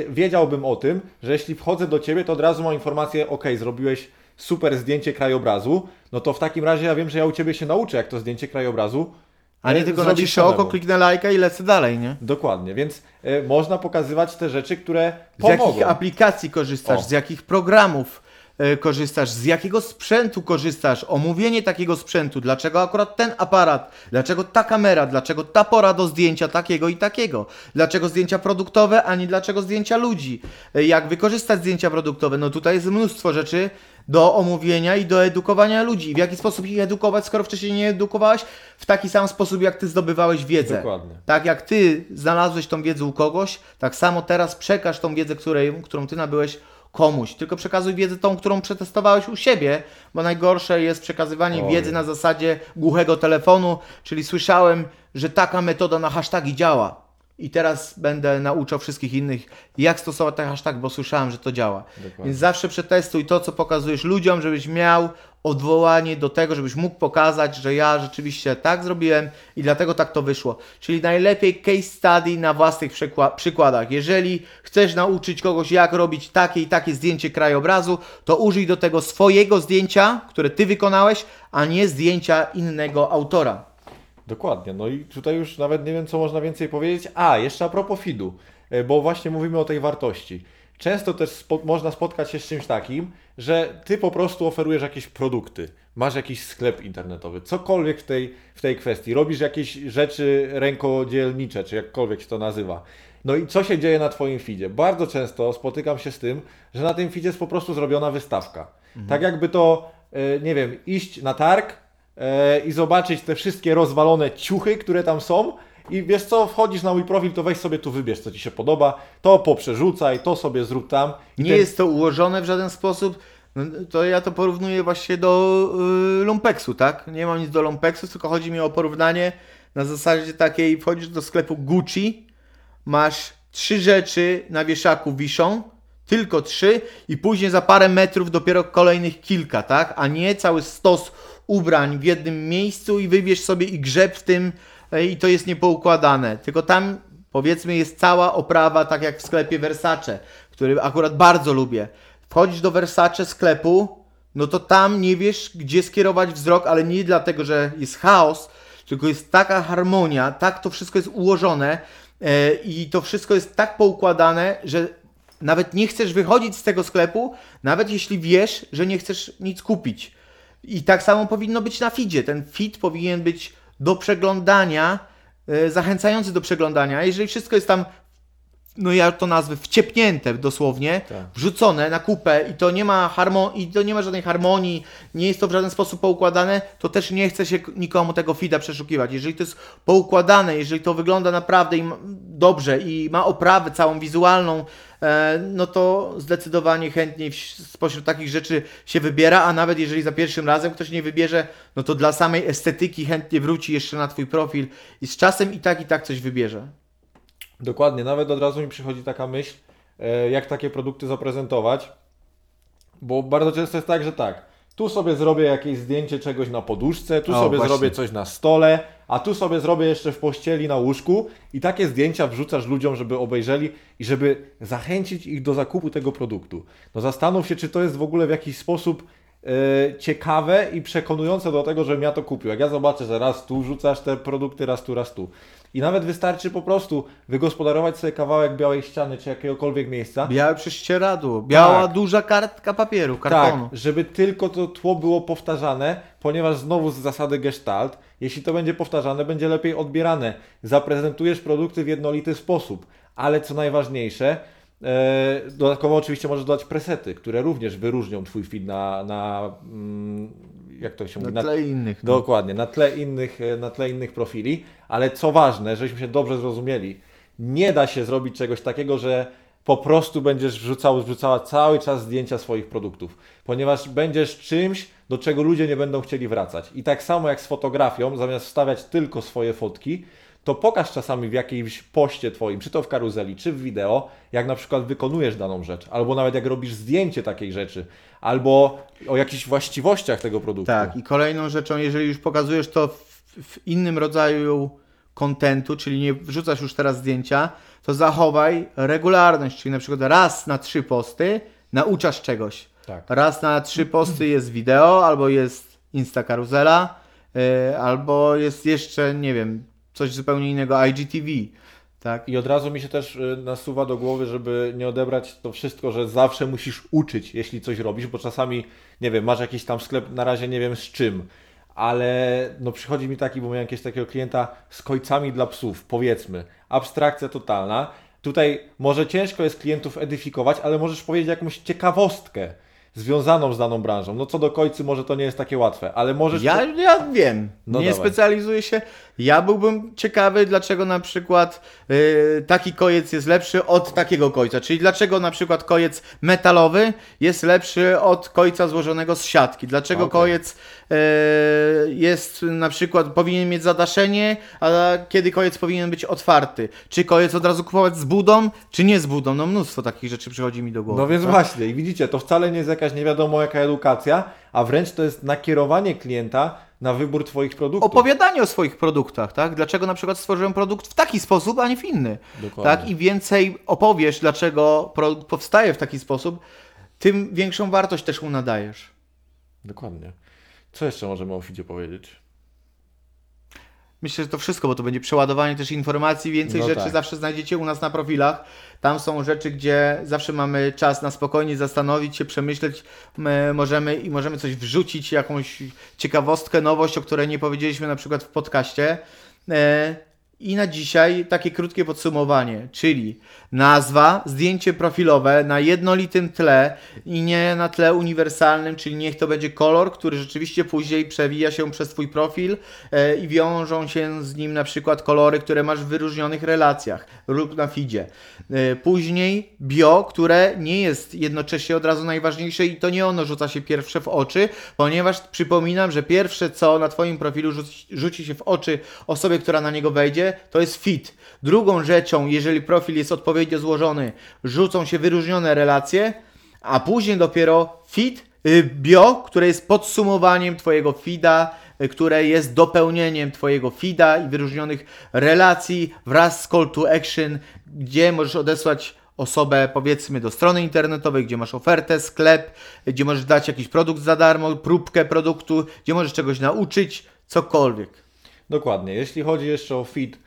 wiedziałbym o tym, że jeśli wchodzę do Ciebie, to od razu mam informację, ok, zrobiłeś super zdjęcie krajobrazu, no to w takim razie ja wiem, że ja u Ciebie się nauczę, jak to zdjęcie krajobrazu A nie e, tylko naciszę oko, kliknę lajka i lecę dalej, nie? Dokładnie, więc e, można pokazywać te rzeczy, które Z pomogą. jakich aplikacji korzystasz, O. z jakich programów e, korzystasz, z jakiego sprzętu korzystasz, omówienie takiego sprzętu, dlaczego akurat ten aparat, dlaczego ta kamera, dlaczego ta pora do zdjęcia takiego i takiego, dlaczego zdjęcia produktowe, a nie dlaczego zdjęcia ludzi, E, jak wykorzystać zdjęcia produktowe, no tutaj jest mnóstwo rzeczy do omówienia i do edukowania ludzi. W jaki sposób ich edukować, skoro wcześniej nie edukowałeś? W taki sam sposób, jak ty zdobywałeś wiedzę. Dokładnie. Tak jak ty znalazłeś tą wiedzę u kogoś, tak samo teraz przekaż tą wiedzę, której, którą ty nabyłeś komuś. Tylko przekazuj wiedzę tą, którą przetestowałeś u siebie, bo najgorsze jest przekazywanie Oj. wiedzy na zasadzie głuchego telefonu, czyli słyszałem, że taka metoda na hasztagi działa. I teraz będę nauczał wszystkich innych, jak stosować ten hashtag, bo słyszałem, że to działa. Dokładnie. Więc zawsze przetestuj to, co pokazujesz ludziom, żebyś miał odwołanie do tego, żebyś mógł pokazać, że ja rzeczywiście tak zrobiłem i dlatego tak to wyszło. Czyli najlepiej case study na własnych przykła- przykładach. Jeżeli chcesz nauczyć kogoś, jak robić takie i takie zdjęcie krajobrazu, to użyj do tego swojego zdjęcia, które ty wykonałeś, a nie zdjęcia innego autora. Dokładnie, no i tutaj już nawet nie wiem, co można więcej powiedzieć. A, jeszcze a propos feedu, e, bo właśnie mówimy o tej wartości. Często też spo, można spotkać się z czymś takim, że ty po prostu oferujesz jakieś produkty, masz jakiś sklep internetowy, cokolwiek w tej, w tej kwestii, robisz jakieś rzeczy rękodzielnicze, czy jakkolwiek się to nazywa. No i co się dzieje na Twoim feedzie? Bardzo często spotykam się z tym, że na tym feedzie jest po prostu zrobiona wystawka. Tak jakby to, e, nie wiem, iść na targ, i zobaczyć te wszystkie rozwalone ciuchy, które tam są. I wiesz co, wchodzisz na mój profil, to weź sobie tu wybierz, co ci się podoba, to poprzerzucaj, to sobie zrób tam. I Nie ten- jest to ułożone w żaden sposób. No, to ja to porównuję właśnie do y, lumpeksu, tak? Nie mam nic do lumpeksu, tylko chodzi mi o porównanie na zasadzie takiej, wchodzisz do sklepu Gucci, masz trzy rzeczy na wieszaku wiszą, tylko trzy i później za parę metrów dopiero kolejnych kilka, tak? A nie cały stos ubrań w jednym miejscu i wybierz sobie i grzeb w tym e, i to jest niepoukładane. Tylko tam powiedzmy jest cała oprawa, tak jak w sklepie Versace, który akurat bardzo lubię. Wchodzisz do Versace sklepu, no to tam nie wiesz, gdzie skierować wzrok, ale nie dlatego, że jest chaos, tylko jest taka harmonia, tak to wszystko jest ułożone e, i to wszystko jest tak poukładane, że nawet nie chcesz wychodzić z tego sklepu, nawet jeśli wiesz, że nie chcesz nic kupić. I tak samo powinno być na feedzie. Ten feed powinien być do przeglądania, e, zachęcający do przeglądania. Jeżeli wszystko jest tam, no ja to nazwę wciepnięte dosłownie, Tak. wrzucone na kupę i to nie ma harmo- i to nie ma żadnej harmonii, nie jest to w żaden sposób poukładane, to też nie chce się nikomu tego feeda przeszukiwać. Jeżeli to jest poukładane, jeżeli to wygląda naprawdę dobrze i ma oprawę całą wizualną, e, no to zdecydowanie chętniej spośród takich rzeczy się wybiera, a nawet jeżeli za pierwszym razem ktoś nie wybierze, no to dla samej estetyki chętnie wróci jeszcze na Twój profil i z czasem i tak i tak coś wybierze. Dokładnie, nawet od razu mi przychodzi taka myśl, e, jak takie produkty zaprezentować, bo bardzo często jest tak, że tak, tu sobie zrobię jakieś zdjęcie czegoś na poduszce, tu O, sobie właśnie. zrobię coś na stole, a tu sobie zrobię jeszcze w pościeli na łóżku i takie zdjęcia wrzucasz ludziom, żeby obejrzeli i żeby zachęcić ich do zakupu tego produktu. No zastanów się, czy to jest w ogóle w jakiś sposób e, ciekawe i przekonujące do tego, żebym ja to kupił. Jak ja zobaczę, że raz tu wrzucasz te produkty, raz tu, raz tu. I nawet wystarczy po prostu wygospodarować sobie kawałek białej ściany czy jakiegokolwiek miejsca, Białe prześcieradło, biała Tak. duża kartka papieru, tak, kartonu. żeby tylko to tło było powtarzane, ponieważ znowu z zasady gestalt, jeśli to będzie powtarzane, będzie lepiej odbierane. Zaprezentujesz produkty w jednolity sposób, ale co najważniejsze, e, dodatkowo oczywiście możesz dodać presety, które również wyróżnią Twój feed na, na mm, jak to się mówi, Na tle innych. No. Dokładnie, na tle, innych, e, na tle innych profili, ale co ważne, żebyśmy się dobrze zrozumieli, nie da się zrobić czegoś takiego, że po prostu będziesz wrzucał, wrzucała cały czas zdjęcia swoich produktów, ponieważ będziesz czymś, do czego ludzie nie będą chcieli wracać. I tak samo jak z fotografią, zamiast wstawiać tylko swoje fotki, to pokaż czasami w jakimś poście Twoim, czy to w karuzeli, czy w wideo, jak na przykład wykonujesz daną rzecz, albo nawet jak robisz zdjęcie takiej rzeczy, albo o jakichś właściwościach tego produktu. Tak, i kolejną rzeczą, jeżeli już pokazujesz to w, w innym rodzaju kontentu, czyli nie wrzucasz już teraz zdjęcia, to zachowaj regularność, czyli na przykład raz na trzy posty nauczasz czegoś. Tak. Raz na trzy posty jest wideo, albo jest Insta karuzela, yy, albo jest jeszcze, nie wiem, coś zupełnie innego, IGTV. Tak? I od razu mi się też y, nasuwa do głowy, żeby nie odebrać to wszystko, że zawsze musisz uczyć, jeśli coś robisz, bo czasami, nie wiem, masz jakiś tam sklep, na razie nie wiem z czym, ale no przychodzi mi taki, bo miałem jakiegoś takiego klienta z kojcami dla psów, powiedzmy, abstrakcja totalna. Tutaj może ciężko jest klientów edyfikować, ale możesz powiedzieć jakąś ciekawostkę związaną z daną branżą. No co do kojcy może to nie jest takie łatwe, ale możesz... Ja, ja wiem, No nie dawaj. specjalizuję się. Ja byłbym ciekawy, dlaczego na przykład y, taki kojec jest lepszy od takiego kojca. Czyli dlaczego na przykład kojec metalowy jest lepszy od kojca złożonego z siatki. Dlaczego Okej. kojec y, jest na przykład powinien mieć zadaszenie, a kiedy kojec powinien być otwarty. Czy kojec od razu kupować z budą, czy nie z budą. No mnóstwo takich rzeczy przychodzi mi do głowy. No więc tak? właśnie, i widzicie, to wcale nie jest jakaś nie wiadomo jaka edukacja, a wręcz to jest nakierowanie klienta na wybór Twoich produktów. opowiadanie o swoich produktach, tak? Dlaczego na przykład stworzyłem produkt w taki sposób, a nie w inny. Dokładnie. Tak? I więcej opowiesz, dlaczego produkt powstaje w taki sposób, tym większą wartość też mu nadajesz. Dokładnie. Co jeszcze możemy o feedzie powiedzieć? Myślę, że to wszystko, bo to będzie przeładowanie też informacji, więcej No rzeczy tak. zawsze znajdziecie u nas na profilach. Tam są rzeczy, gdzie zawsze mamy czas na spokojnie zastanowić się, przemyśleć, My możemy i możemy coś wrzucić, jakąś ciekawostkę, nowość, o której nie powiedzieliśmy na przykład w podcaście. I na dzisiaj takie krótkie podsumowanie, czyli nazwa, zdjęcie profilowe na jednolitym tle i nie na tle uniwersalnym, czyli niech to będzie kolor, który rzeczywiście później przewija się przez Twój profil e, i wiążą się z nim na przykład kolory, które masz w wyróżnionych relacjach lub na feedzie. E, Później bio, które nie jest jednocześnie od razu najważniejsze i to nie ono rzuca się pierwsze w oczy, ponieważ przypominam, że pierwsze co na Twoim profilu rzuci się w oczy osobie, która na niego wejdzie, to jest fit. Drugą rzeczą, jeżeli profil jest odpowiednio złożony, rzucą się wyróżnione relacje, a później dopiero fit, y, bio, które jest podsumowaniem Twojego feeda, y, które jest dopełnieniem Twojego feeda i wyróżnionych relacji wraz z call to action, gdzie możesz odesłać osobę powiedzmy do strony internetowej, gdzie masz ofertę, sklep, gdzie możesz dać jakiś produkt za darmo, próbkę produktu, gdzie możesz czegoś nauczyć, cokolwiek. Dokładnie. Jeśli chodzi jeszcze o feed e,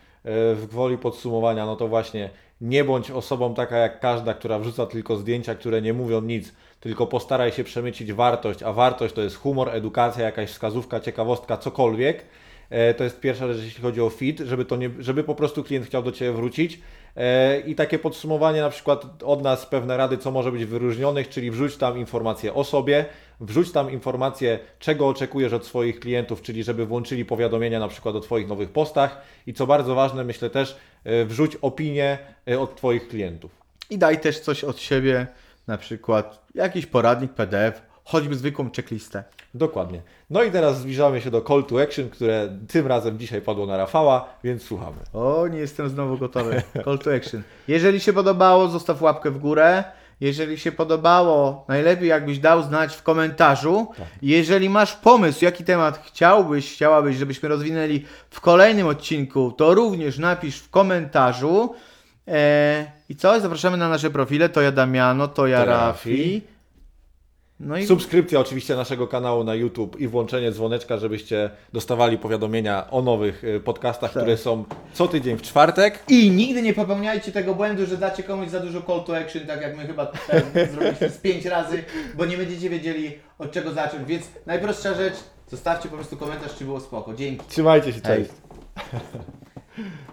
w gwoli podsumowania, no to właśnie nie bądź osobą taka jak każda, która wrzuca tylko zdjęcia, które nie mówią nic, tylko postaraj się przemycić wartość, a wartość to jest humor, edukacja, jakaś wskazówka, ciekawostka, cokolwiek. E, To jest pierwsza rzecz, jeśli chodzi o fit, żeby, to nie, żeby po prostu klient chciał do Ciebie wrócić. E, I takie podsumowanie na przykład od nas pewne rady, co może być wyróżnionych, czyli wrzuć tam informacje o sobie, wrzuć tam informacje, czego oczekujesz od swoich klientów, czyli żeby włączyli powiadomienia na przykład o Twoich nowych postach i co bardzo ważne, myślę też, e, wrzuć opinię e, od Twoich klientów. I daj też coś od siebie, na przykład jakiś poradnik PDF, choćby zwykłą checklistę. Dokładnie. No i teraz zbliżamy się do call to action, które tym razem dzisiaj padło na Rafała, więc słuchamy. O, nie jestem znowu gotowy. Call to action. Jeżeli się podobało, zostaw łapkę w górę. Jeżeli się podobało, najlepiej jakbyś dał znać w komentarzu. Jeżeli masz pomysł, jaki temat chciałbyś, chciałabyś, żebyśmy rozwinęli w kolejnym odcinku, to również napisz w komentarzu. E, I co? Zapraszamy na nasze profile. To ja Damiano, to ja To Rafi. Rafi. No i Subskrypcja oczywiście naszego kanału na YouTube i włączenie dzwoneczka, żebyście dostawali powiadomienia o nowych y, podcastach, Tak. które są co tydzień w czwartek. I nigdy nie popełniajcie tego błędu, że dacie komuś za dużo call to action, tak jak my chyba tutaj zrobiliśmy z pięć razy, bo nie będziecie wiedzieli od czego zacząć. Więc najprostsza rzecz, zostawcie po prostu komentarz, czy było spoko. Dzięki. Trzymajcie się, Hej. cześć.